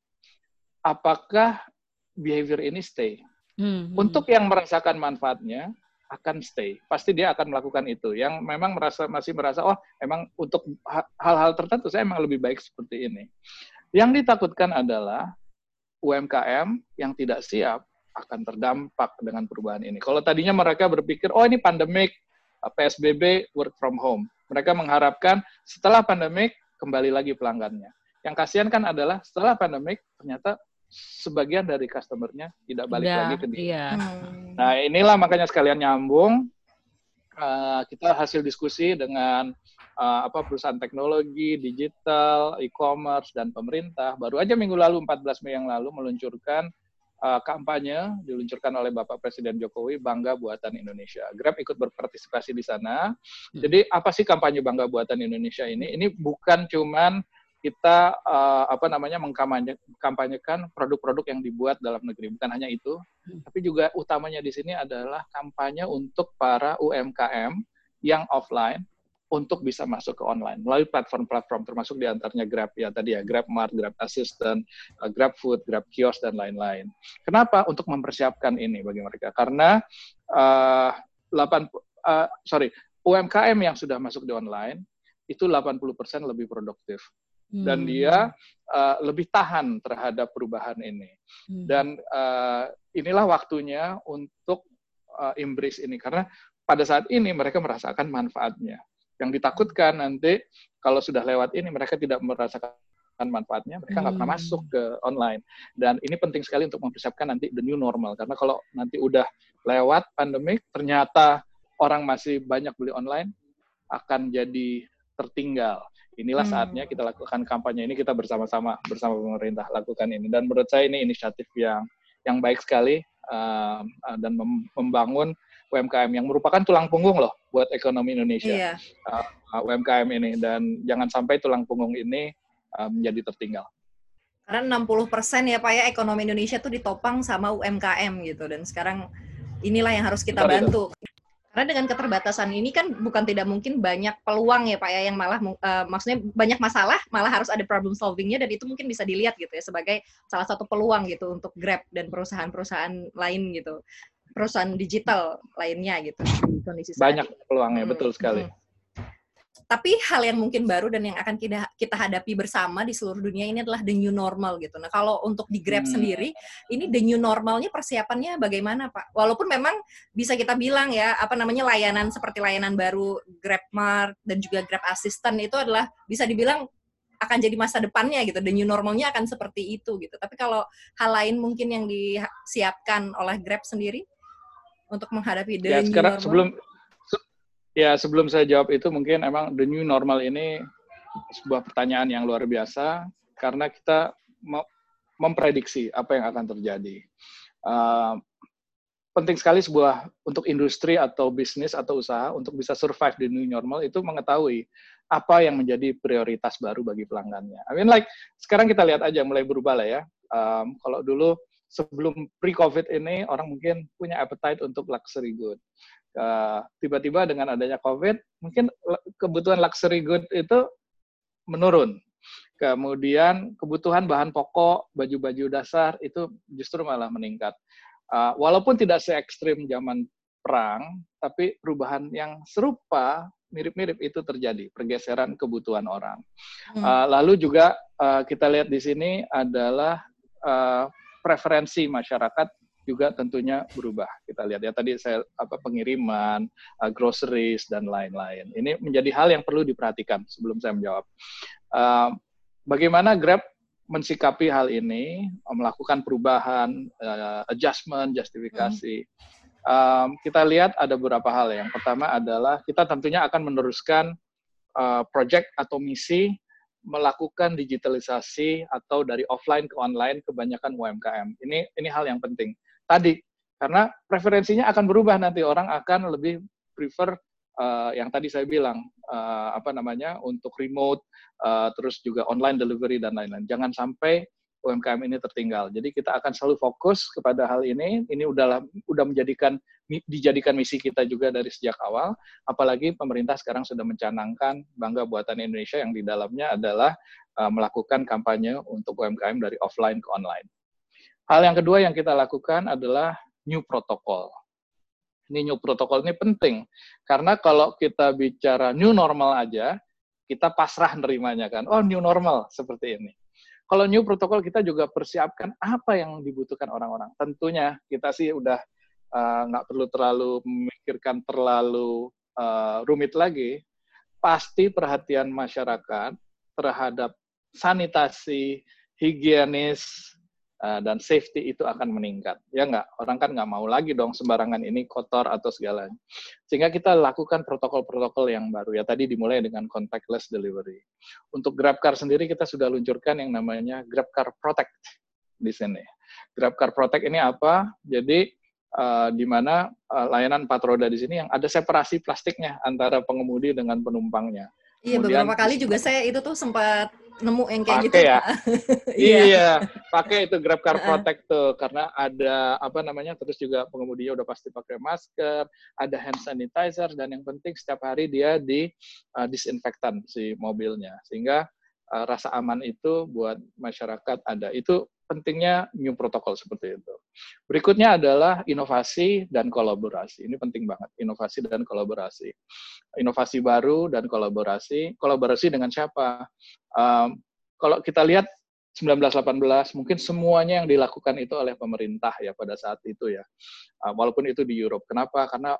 apakah behavior ini stay? Hmm, hmm. Untuk yang merasakan manfaatnya, akan stay. Pasti dia akan melakukan itu. Yang memang merasa masih merasa oh emang untuk hal-hal tertentu saya emang lebih baik seperti ini. Yang ditakutkan adalah UMKM yang tidak siap akan terdampak dengan perubahan ini. Kalau tadinya mereka berpikir oh ini pandemik PSBB work from home. Mereka mengharapkan setelah pandemik kembali lagi pelanggannya. Yang kasihan kan adalah setelah pandemik ternyata sebagian dari customernya tidak balik Udah, lagi ke dia. Iya. Hmm. Nah inilah makanya sekalian nyambung uh, kita hasil diskusi dengan uh, apa perusahaan teknologi, digital, e-commerce dan pemerintah baru aja minggu lalu 14 Mei yang lalu meluncurkan uh, kampanye diluncurkan oleh Bapak Presiden Jokowi Bangga Buatan Indonesia. Grab ikut berpartisipasi di sana. Hmm. Jadi apa sih kampanye Bangga Buatan Indonesia ini? Ini bukan cuman kita uh, apa namanya mengkampanyekan produk-produk yang dibuat dalam negeri bukan hanya itu tapi juga utamanya di sini adalah kampanye untuk para UMKM yang offline untuk bisa masuk ke online melalui platform-platform termasuk di antaranya Grab ya tadi ya Grab Mart, Grab Assistant, uh, Grab Food, Grab Kios dan lain-lain. Kenapa? Untuk mempersiapkan ini bagi mereka karena uh, 8 uh, sorry, UMKM yang sudah masuk di online itu 80% lebih produktif dan hmm. dia uh, lebih tahan terhadap perubahan ini. Hmm. Dan uh, inilah waktunya untuk uh, embrace ini karena pada saat ini mereka merasakan manfaatnya. Yang ditakutkan nanti kalau sudah lewat ini mereka tidak merasakan manfaatnya, mereka nggak hmm. pernah masuk ke online. Dan ini penting sekali untuk mempersiapkan nanti the new normal karena kalau nanti udah lewat pandemik ternyata orang masih banyak beli online akan jadi tertinggal inilah hmm. saatnya kita lakukan kampanye ini kita bersama-sama bersama pemerintah lakukan ini dan menurut saya ini inisiatif yang yang baik sekali uh, dan mem membangun UMKM yang merupakan tulang punggung loh buat ekonomi Indonesia iya. uh, uh, UMKM ini dan jangan sampai tulang punggung ini uh, menjadi tertinggal. Karena 60% ya Pak ya ekonomi Indonesia tuh ditopang sama UMKM gitu dan sekarang inilah yang harus kita Betul, bantu. Itu. Karena dengan keterbatasan ini kan bukan tidak mungkin banyak peluang ya Pak ya yang malah uh, maksudnya banyak masalah malah harus ada problem solvingnya dan itu mungkin bisa dilihat gitu ya sebagai salah satu peluang gitu untuk Grab dan perusahaan-perusahaan lain gitu perusahaan digital lainnya gitu kondisi banyak peluangnya hmm. betul sekali. Hmm tapi hal yang mungkin baru dan yang akan kita kita hadapi bersama di seluruh dunia ini adalah the new normal gitu. Nah, kalau untuk di Grab hmm. sendiri, ini the new normalnya persiapannya bagaimana, Pak? Walaupun memang bisa kita bilang ya, apa namanya layanan seperti layanan baru Grab Mart dan juga Grab Assistant itu adalah bisa dibilang akan jadi masa depannya gitu. The new normalnya akan seperti itu gitu. Tapi kalau hal lain mungkin yang disiapkan oleh Grab sendiri untuk menghadapi the ya, new sekarang, normal. Sebelum Ya, sebelum saya jawab itu mungkin emang the new normal ini sebuah pertanyaan yang luar biasa karena kita memprediksi apa yang akan terjadi. Uh, penting sekali sebuah untuk industri atau bisnis atau usaha untuk bisa survive di new normal itu mengetahui apa yang menjadi prioritas baru bagi pelanggannya. I mean like sekarang kita lihat aja mulai berubah lah ya. Um, kalau dulu sebelum pre-COVID ini orang mungkin punya appetite untuk luxury good tiba-tiba dengan adanya COVID, mungkin kebutuhan luxury good itu menurun. Kemudian kebutuhan bahan pokok, baju-baju dasar itu justru malah meningkat. Uh, walaupun tidak se ekstrim zaman perang, tapi perubahan yang serupa mirip-mirip itu terjadi, pergeseran kebutuhan orang. Hmm. Uh, lalu juga uh, kita lihat di sini adalah uh, preferensi masyarakat juga tentunya berubah. Kita lihat ya tadi saya apa pengiriman, uh, groceries dan lain-lain. Ini menjadi hal yang perlu diperhatikan sebelum saya menjawab. Uh, bagaimana Grab mensikapi hal ini, melakukan perubahan, uh, adjustment, justifikasi. Hmm. Um, kita lihat ada beberapa hal. Yang pertama adalah kita tentunya akan meneruskan uh, project atau misi melakukan digitalisasi atau dari offline ke online kebanyakan UMKM. Ini ini hal yang penting tadi. Karena preferensinya akan berubah nanti. Orang akan lebih prefer uh, yang tadi saya bilang uh, apa namanya untuk remote uh, terus juga online delivery dan lain-lain. Jangan sampai UMKM ini tertinggal. Jadi kita akan selalu fokus kepada hal ini. Ini udah udah menjadikan dijadikan misi kita juga dari sejak awal. Apalagi pemerintah sekarang sudah mencanangkan bangga buatan Indonesia yang di dalamnya adalah uh, melakukan kampanye untuk UMKM dari offline ke online Hal yang kedua yang kita lakukan adalah new protocol. Ini new protocol ini penting karena kalau kita bicara new normal aja, kita pasrah nerimanya kan. Oh, new normal seperti ini. Kalau new protokol kita juga persiapkan apa yang dibutuhkan orang-orang. Tentunya kita sih udah uh, nggak perlu terlalu memikirkan terlalu uh, rumit lagi. Pasti perhatian masyarakat terhadap sanitasi, higienis, Eh, dan safety itu akan meningkat. Ya nggak? Orang kan nggak mau lagi dong sembarangan ini kotor atau segalanya. Sehingga kita lakukan protokol-protokol yang baru. Ya tadi dimulai dengan contactless delivery. Untuk GrabCar sendiri kita sudah luncurkan yang namanya GrabCar Protect di sini. GrabCar Protect ini apa? Jadi uh, di mana uh, layanan empat roda di sini yang ada separasi plastiknya antara pengemudi dengan penumpangnya. Iya, beberapa kali juga saya itu tuh sempat nemu yang kayak gitu. ya. [LAUGHS] iya, iya pakai itu Grab Car Protect tuh karena ada apa namanya terus juga pengemudinya udah pasti pakai masker, ada hand sanitizer dan yang penting setiap hari dia di uh, disinfektan si mobilnya. Sehingga uh, rasa aman itu buat masyarakat ada. Itu pentingnya new protokol seperti itu. Berikutnya adalah inovasi dan kolaborasi. Ini penting banget, inovasi dan kolaborasi. Inovasi baru dan kolaborasi. Kolaborasi dengan siapa? Um, kalau kita lihat 1918 mungkin semuanya yang dilakukan itu oleh pemerintah ya pada saat itu ya. Uh, walaupun itu di Europe. Kenapa? Karena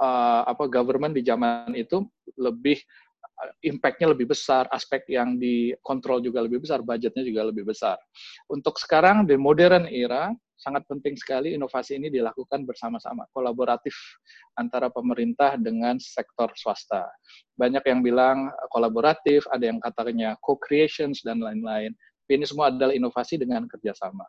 uh, apa government di zaman itu lebih impact-nya lebih besar, aspek yang dikontrol juga lebih besar, budgetnya juga lebih besar. Untuk sekarang di modern era, sangat penting sekali inovasi ini dilakukan bersama-sama, kolaboratif antara pemerintah dengan sektor swasta. Banyak yang bilang kolaboratif, ada yang katanya co-creations dan lain-lain. Ini semua adalah inovasi dengan kerjasama.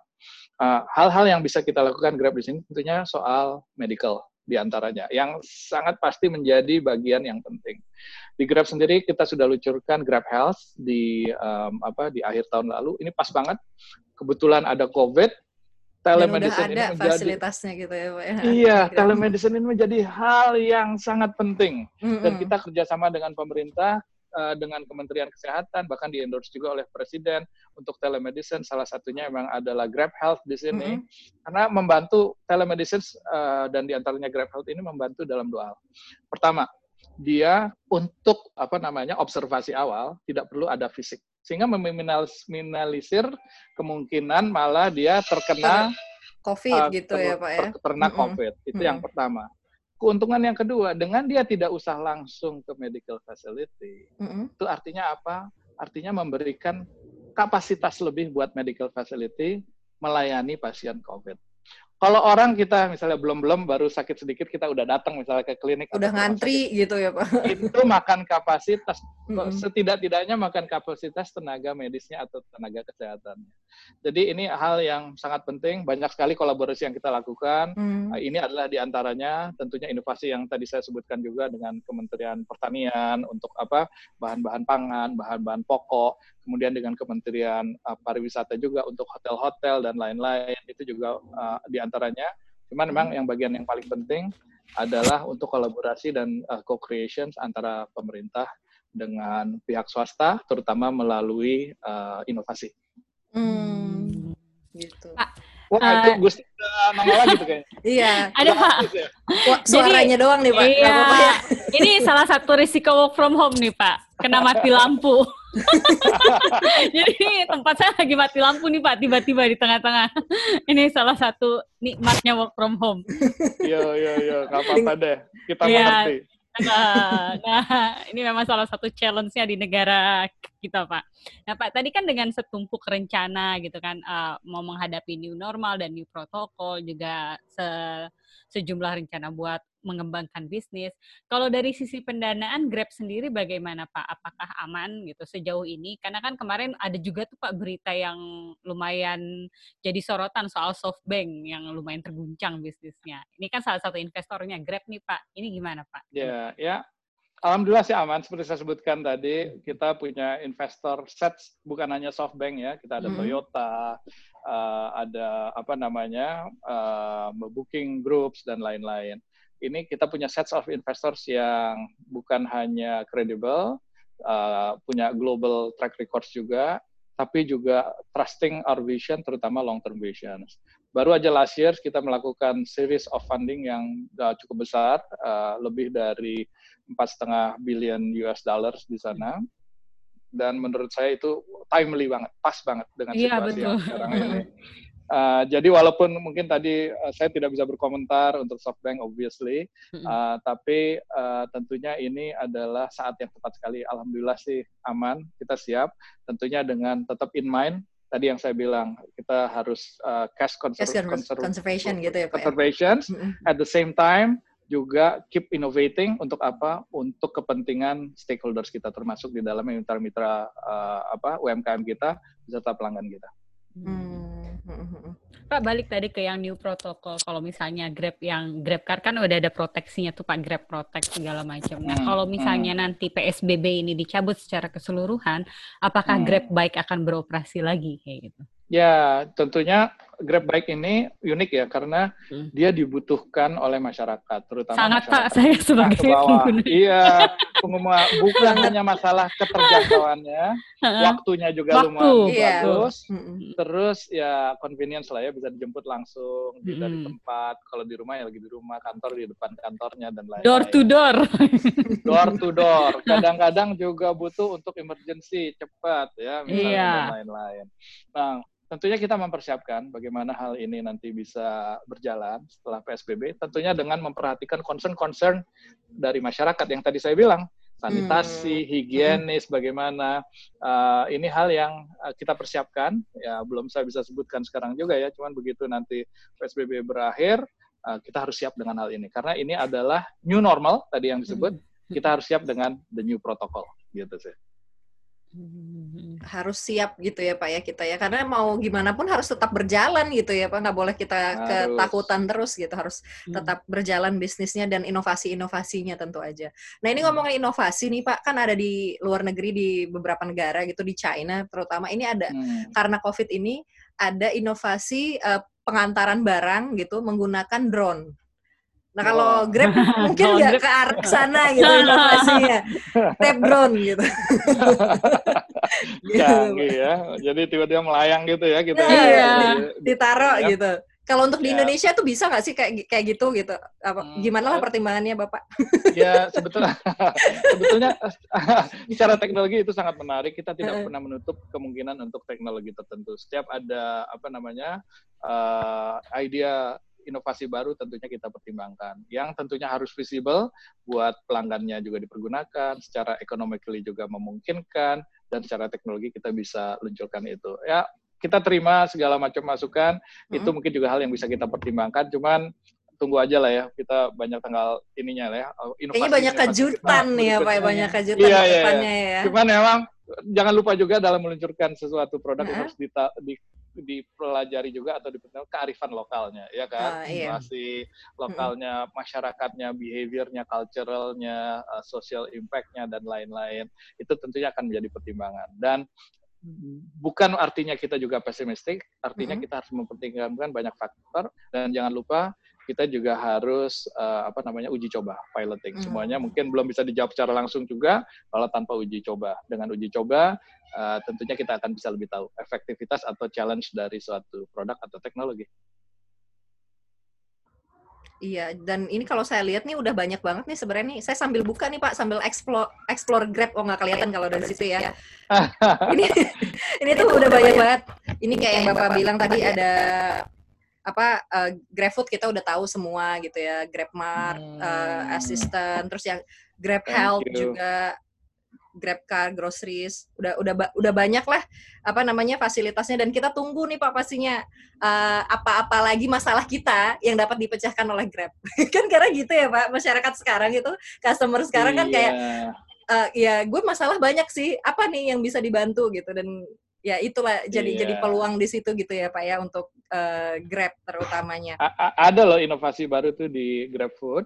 Ah, hal-hal uh, yang bisa kita lakukan Grab di sini tentunya soal medical di antaranya, yang sangat pasti menjadi bagian yang penting. Di Grab sendiri kita sudah luncurkan Grab Health di um, apa di akhir tahun lalu. Ini pas banget, kebetulan ada COVID, telemedicine ada ini menjadi fasilitasnya gitu ya Pak. Ya. Iya, telemedicine ini menjadi hal yang sangat penting mm -hmm. dan kita kerjasama dengan pemerintah uh, dengan Kementerian Kesehatan bahkan di endorse juga oleh Presiden untuk telemedicine salah satunya memang adalah Grab Health di sini mm -hmm. karena membantu telemedicine uh, dan di antaranya Grab Health ini membantu dalam dua hal. Pertama, dia untuk apa namanya observasi awal tidak perlu ada fisik sehingga meminimalisir kemungkinan malah dia terkena COVID uh, gitu ya Pak ya. Terkena COVID itu mm -hmm. yang pertama. Keuntungan yang kedua, dengan dia tidak usah langsung ke medical facility, mm-hmm. itu artinya apa? Artinya memberikan kapasitas lebih buat medical facility melayani pasien COVID. Kalau orang kita misalnya belum-belum baru sakit sedikit kita udah datang misalnya ke klinik udah ngantri sakit, gitu ya Pak. Itu makan kapasitas mm-hmm. setidak-tidaknya makan kapasitas tenaga medisnya atau tenaga kesehatannya. Jadi ini hal yang sangat penting, banyak sekali kolaborasi yang kita lakukan. Mm. Ini adalah di antaranya tentunya inovasi yang tadi saya sebutkan juga dengan Kementerian Pertanian untuk apa bahan-bahan pangan, bahan-bahan pokok, kemudian dengan Kementerian uh, Pariwisata juga untuk hotel-hotel dan lain-lain itu juga uh, di antaranya. Cuman memang yang bagian yang paling penting adalah untuk kolaborasi dan uh, co-creation antara pemerintah dengan pihak swasta, terutama melalui uh, inovasi. Hmm, gitu. Pak, Wah, uh, itu Gusti nama lagi tuh kayaknya. Iya. Ada Pak. Ya? Wah, suaranya Jadi, doang nih Pak. Iya. Ya. Ini salah satu risiko work from home nih Pak. Kena mati lampu. [LAUGHS] Jadi tempat saya lagi mati lampu nih Pak, tiba-tiba di tengah-tengah. Ini salah satu nikmatnya work from home. Iya, iya, iya. Gak apa-apa deh. Kita ya, mengerti. Nah, ini memang salah satu challenge-nya di negara kita, Pak. Nah, Pak, tadi kan dengan setumpuk rencana gitu kan, uh, mau menghadapi new normal dan new protokol, juga se sejumlah rencana buat mengembangkan bisnis. Kalau dari sisi pendanaan Grab sendiri bagaimana Pak? Apakah aman gitu sejauh ini? Karena kan kemarin ada juga tuh Pak berita yang lumayan jadi sorotan soal SoftBank yang lumayan terguncang bisnisnya. Ini kan salah satu investornya Grab nih Pak. Ini gimana Pak? Ya, ya. Alhamdulillah sih aman. Seperti saya sebutkan tadi, kita punya investor set bukan hanya SoftBank ya, kita ada hmm. Toyota, uh, ada apa namanya uh, booking groups dan lain-lain. Ini kita punya sets of investors yang bukan hanya kredibel, uh, punya global track records juga, tapi juga trusting our vision, terutama long term visions. Baru aja last year kita melakukan series of funding yang uh, cukup besar, uh, lebih dari empat setengah billion US dollars di sana dan menurut saya itu timely banget, pas banget dengan iya, situasi betul. yang sekarang ini. [LAUGHS] Uh, jadi walaupun mungkin tadi uh, saya tidak bisa berkomentar untuk SoftBank obviously, uh, tapi uh, tentunya ini adalah saat yang tepat sekali. Alhamdulillah sih aman, kita siap. Tentunya dengan tetap in mind tadi yang saya bilang kita harus uh, cash, conser cash conser conservation gitu ya Pak. Conservation ya? at the same time juga keep innovating untuk apa? Untuk kepentingan stakeholders kita termasuk di dalam mitra-mitra uh, apa UMKM kita beserta pelanggan kita. Hmm. Pak balik tadi ke yang new protokol. Kalau misalnya Grab yang Grab Car kan udah ada proteksinya tuh Pak Grab Protect segala macam. Nah hmm. kalau misalnya hmm. nanti PSBB ini dicabut secara keseluruhan, apakah hmm. Grab Bike akan beroperasi lagi kayak gitu? Ya tentunya Grab Bike ini unik ya karena hmm. dia dibutuhkan oleh masyarakat, terutama sangat masyarakat pak saya sebagai pengguna. Iya, pengguna bukan hanya masalah keterjangkauannya, waktunya juga Waktu. lumayan iya. bagus, terus ya convenience lah ya bisa dijemput langsung, bisa di tempat, kalau di rumah ya lagi di rumah, kantor di depan kantornya dan lain-lain. Door to door. [LAUGHS] door to door. Kadang-kadang juga butuh untuk emergency cepat ya, misalnya iya. dan lain-lain. Nah, tentunya kita mempersiapkan bagaimana hal ini nanti bisa berjalan setelah PSBB, tentunya dengan memperhatikan concern-concern dari masyarakat yang tadi saya bilang, sanitasi, hmm. higienis, bagaimana uh, ini hal yang uh, kita persiapkan. Ya belum saya bisa sebutkan sekarang juga ya, cuman begitu nanti PSBB berakhir, uh, kita harus siap dengan hal ini karena ini adalah new normal tadi yang disebut. Hmm. Kita harus siap dengan the new protocol, gitu sih harus siap gitu ya Pak ya kita ya karena mau gimana pun harus tetap berjalan gitu ya Pak nggak boleh kita harus. ketakutan terus gitu harus hmm. tetap berjalan bisnisnya dan inovasi-inovasinya tentu aja. Nah ini hmm. ngomongin inovasi nih Pak kan ada di luar negeri di beberapa negara gitu di China terutama ini ada hmm. karena COVID ini ada inovasi uh, pengantaran barang gitu menggunakan drone. Nah kalau oh. Grab [LAUGHS] mungkin nggak ke arah sana gitu [LAUGHS] inovasinya, tap drone gitu. [LAUGHS] Canggih ya, jadi tiba-tiba melayang gitu ya kita. Iya, ya. ditaruh ya. gitu. Kalau untuk di ya. Indonesia tuh bisa nggak sih kayak kayak gitu gitu? Apa, hmm, gimana lah pertimbangannya bapak? Ya sebetulnya sebetulnya secara teknologi itu sangat menarik. Kita tidak pernah menutup kemungkinan untuk teknologi tertentu. Setiap ada apa namanya uh, idea inovasi baru tentunya kita pertimbangkan. Yang tentunya harus visible buat pelanggannya juga dipergunakan, secara economically juga memungkinkan, dan secara teknologi kita bisa luncurkan itu. Ya, kita terima segala macam masukan, mm-hmm. itu mungkin juga hal yang bisa kita pertimbangkan, cuman tunggu aja lah ya kita banyak tanggal ininya lah ya inovasi Kayaknya banyak kejutan nih ya pak banyak kejutan iya, iya, iya. ya cuman memang jangan lupa juga dalam meluncurkan sesuatu produk uh-huh. harus di, di, dipelajari juga atau diperhatikan kearifan lokalnya ya kan uh, iya. masih lokalnya masyarakatnya behaviornya culturalnya uh, social impactnya dan lain-lain itu tentunya akan menjadi pertimbangan dan bukan artinya kita juga pesimistik artinya mm -hmm. kita harus mempertimbangkan banyak faktor dan jangan lupa kita juga harus uh, apa namanya uji coba piloting mm. semuanya mungkin belum bisa dijawab secara langsung juga kalau tanpa uji coba dengan uji coba uh, tentunya kita akan bisa lebih tahu efektivitas atau challenge dari suatu produk atau teknologi. Iya, dan ini kalau saya lihat nih udah banyak banget nih sebenarnya nih. Saya sambil buka nih Pak, sambil explore explore Grab. Oh nggak kelihatan kalau dari situ ya. ini [LAUGHS] ini tuh udah banyak banget. Ini kayak yang Bapak bilang tadi ada apa uh, GrabFood kita udah tahu semua gitu ya, GrabMart, hmm. uh, Assistant, terus yang Grab Health juga Grab Car, groceries, udah udah udah banyak lah apa namanya fasilitasnya dan kita tunggu nih Pak pastinya uh, apa-apa lagi masalah kita yang dapat dipecahkan oleh Grab. [LAUGHS] kan karena gitu ya Pak, masyarakat sekarang itu customer sekarang kan kayak uh, ya gue masalah banyak sih, apa nih yang bisa dibantu gitu dan ya itulah jadi iya. jadi peluang di situ gitu ya Pak ya untuk uh, Grab terutamanya. A ada loh inovasi baru tuh di GrabFood.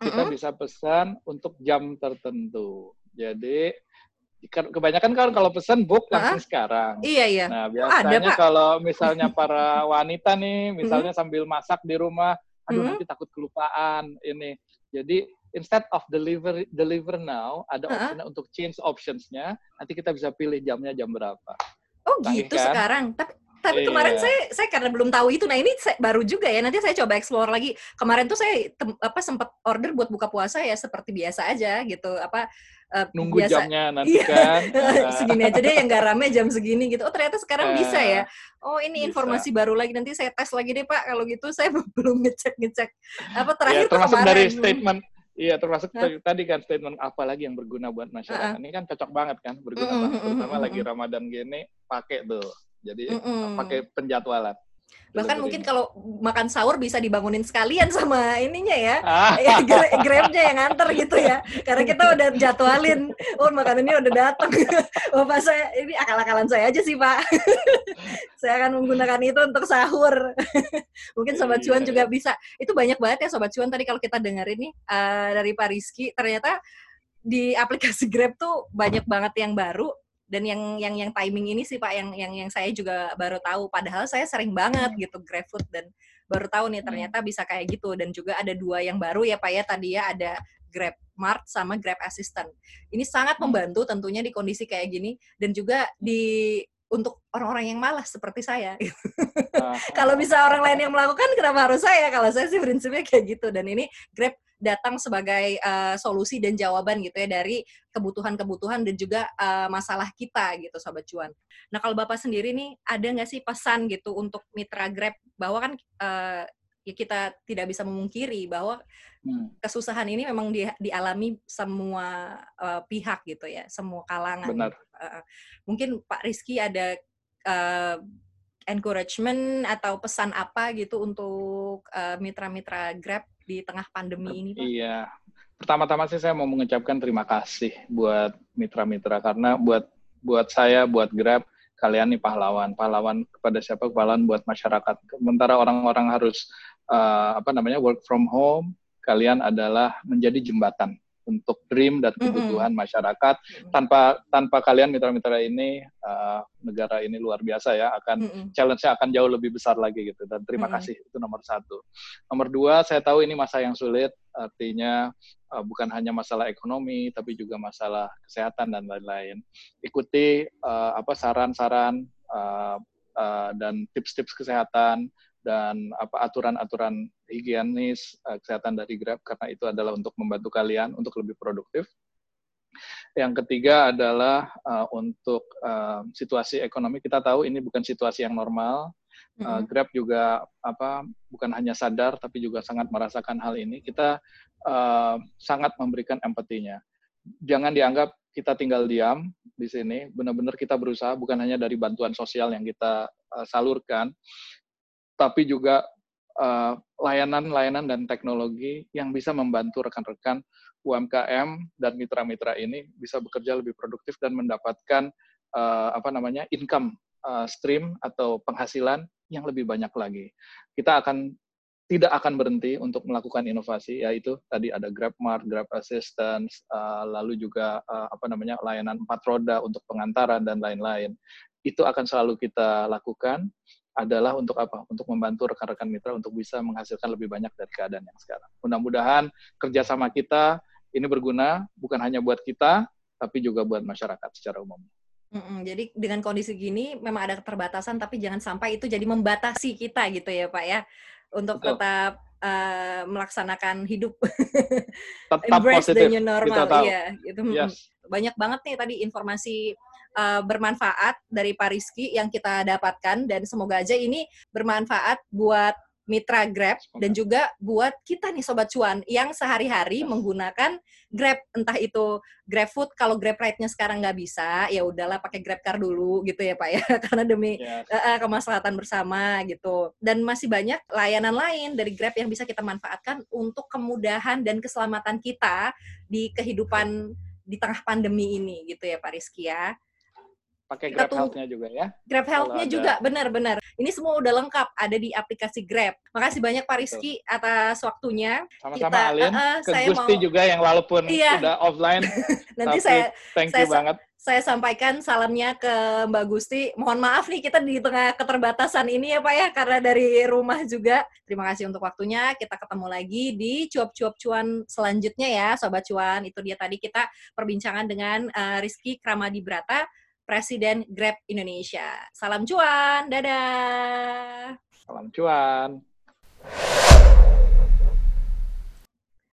Kita mm -hmm. bisa pesan untuk jam tertentu. Jadi kebanyakan kan kalau pesan book langsung sekarang. Iya iya. Nah biasanya oh, kalau misalnya para wanita nih, misalnya mm-hmm. sambil masak di rumah, aduh mm-hmm. nanti takut kelupaan ini. Jadi instead of deliver deliver now, ada uh-huh. option untuk change optionsnya. Nanti kita bisa pilih jamnya jam berapa. Oh gitu kan? sekarang. Tapi tapi iya. kemarin saya saya karena belum tahu itu. Nah, ini saya, baru juga ya. Nanti saya coba explore lagi. Kemarin tuh saya tem, apa sempat order buat buka puasa ya seperti biasa aja gitu. Apa uh, nunggu biasa. jamnya nanti iya. kan. [LAUGHS] segini aja deh yang gak rame jam segini gitu. Oh, ternyata sekarang uh, bisa ya. Oh, ini bisa. informasi baru lagi. Nanti saya tes lagi deh, Pak. Kalau gitu saya [LAUGHS] belum ngecek-ngecek. Apa terakhir ya, termasuk dari statement Iya, termasuk huh? tadi kan statement apa lagi yang berguna buat masyarakat. Uh -uh. Ini kan cocok banget kan, berguna mm -hmm. banget. Terutama mm -hmm. lagi Ramadan gini, pakai tuh. Jadi mm -mm. pakai penjadwalan. Bahkan mungkin kalau makan sahur bisa dibangunin sekalian sama ininya ya. Ah. ya Grabnya yang nganter gitu ya. Karena kita udah jadwalin, oh ini udah datang. Bapak [LAUGHS] saya, ini akal-akalan saya aja sih Pak. [LAUGHS] saya akan menggunakan itu untuk sahur. [LAUGHS] mungkin Sobat Cuan juga iya. bisa. Itu banyak banget ya Sobat Cuan tadi kalau kita dengar ini uh, dari Pak Rizky, ternyata di aplikasi Grab tuh banyak banget yang baru dan yang yang yang timing ini sih Pak yang yang yang saya juga baru tahu padahal saya sering banget gitu GrabFood dan baru tahu nih hmm. ternyata bisa kayak gitu dan juga ada dua yang baru ya Pak ya tadi ya ada Grab Mart sama Grab Assistant. Ini sangat hmm. membantu tentunya di kondisi kayak gini dan juga di untuk orang-orang yang malas seperti saya. [LAUGHS] Kalau bisa orang lain yang melakukan, kenapa harus saya? Kalau saya sih prinsipnya kayak gitu. Dan ini Grab datang sebagai uh, solusi dan jawaban gitu ya dari kebutuhan-kebutuhan dan juga uh, masalah kita gitu Sobat Cuan. Nah kalau Bapak sendiri nih, ada nggak sih pesan gitu untuk mitra Grab bahwa kan uh, ya kita tidak bisa memungkiri bahwa hmm. kesusahan ini memang di, dialami semua uh, pihak gitu ya, semua kalangan. Benar. Uh, mungkin Pak Rizky ada uh, encouragement atau pesan apa gitu untuk mitra-mitra uh, Grab di tengah pandemi ini, Pak? Iya. Pertama-tama sih saya mau mengucapkan terima kasih buat mitra-mitra karena buat buat saya, buat Grab, kalian nih pahlawan. Pahlawan kepada siapa? Pahlawan buat masyarakat. Sementara orang-orang harus uh, apa namanya work from home, kalian adalah menjadi jembatan untuk dream dan kebutuhan mm -hmm. masyarakat. Tanpa tanpa kalian mitra-mitra ini uh, negara ini luar biasa ya akan mm -hmm. challenge-nya akan jauh lebih besar lagi gitu. Dan terima mm -hmm. kasih itu nomor satu. Nomor dua saya tahu ini masa yang sulit artinya uh, bukan hanya masalah ekonomi tapi juga masalah kesehatan dan lain-lain. Ikuti uh, apa saran-saran uh, uh, dan tips-tips kesehatan dan apa aturan-aturan higienis uh, kesehatan dari Grab karena itu adalah untuk membantu kalian untuk lebih produktif. Yang ketiga adalah uh, untuk uh, situasi ekonomi kita tahu ini bukan situasi yang normal. Uh, Grab juga apa bukan hanya sadar tapi juga sangat merasakan hal ini. Kita uh, sangat memberikan empatinya. Jangan dianggap kita tinggal diam di sini. Benar-benar kita berusaha bukan hanya dari bantuan sosial yang kita uh, salurkan, tapi juga layanan-layanan uh, dan teknologi yang bisa membantu rekan-rekan UMKM dan mitra-mitra ini bisa bekerja lebih produktif dan mendapatkan uh, apa namanya income uh, stream atau penghasilan yang lebih banyak lagi. Kita akan tidak akan berhenti untuk melakukan inovasi, yaitu tadi ada GrabMart, Grab Assistance, uh, lalu juga uh, apa namanya layanan empat roda untuk pengantaran dan lain-lain. Itu akan selalu kita lakukan adalah untuk apa? Untuk membantu rekan-rekan mitra untuk bisa menghasilkan lebih banyak dari keadaan yang sekarang. Mudah-mudahan kerjasama kita ini berguna bukan hanya buat kita, tapi juga buat masyarakat secara umum. Mm-mm, jadi dengan kondisi gini memang ada keterbatasan, tapi jangan sampai itu jadi membatasi kita gitu ya Pak ya, untuk Betul. tetap uh, melaksanakan hidup. tetap [LAUGHS] Embrace positif. the new normal, iya. Itu yes. banyak banget nih tadi informasi uh, bermanfaat dari Pak Rizky yang kita dapatkan. Dan semoga aja ini bermanfaat buat mitra Grab dan juga buat kita nih sobat cuan yang sehari-hari menggunakan Grab. Entah itu Grab Food kalau Grab Ride-nya sekarang nggak bisa ya udahlah pakai Grab Car dulu gitu ya Pak ya. [LAUGHS] Karena demi yes. uh, kemaslahatan bersama gitu. Dan masih banyak layanan lain dari Grab yang bisa kita manfaatkan untuk kemudahan dan keselamatan kita di kehidupan di tengah pandemi ini gitu ya Pak Rizky ya. Pakai Grab Health-nya juga ya. Grab Health-nya juga, benar-benar. Ini semua udah lengkap, ada di aplikasi Grab. Makasih banyak Pak Rizky Betul. atas waktunya. Sama-sama Alin, uh, ke saya Gusti mau... juga yang walaupun iya. udah offline. [LAUGHS] Nanti tapi saya thank you saya, banget. Saya sampaikan salamnya ke Mbak Gusti. Mohon maaf nih kita di tengah keterbatasan ini ya Pak ya, karena dari rumah juga. Terima kasih untuk waktunya. Kita ketemu lagi di cuap-cuap cuan selanjutnya ya, Sobat Cuan. Itu dia tadi kita perbincangan dengan uh, Rizky Kramadi Brata Presiden Grab Indonesia. Salam cuan, dadah. Salam cuan.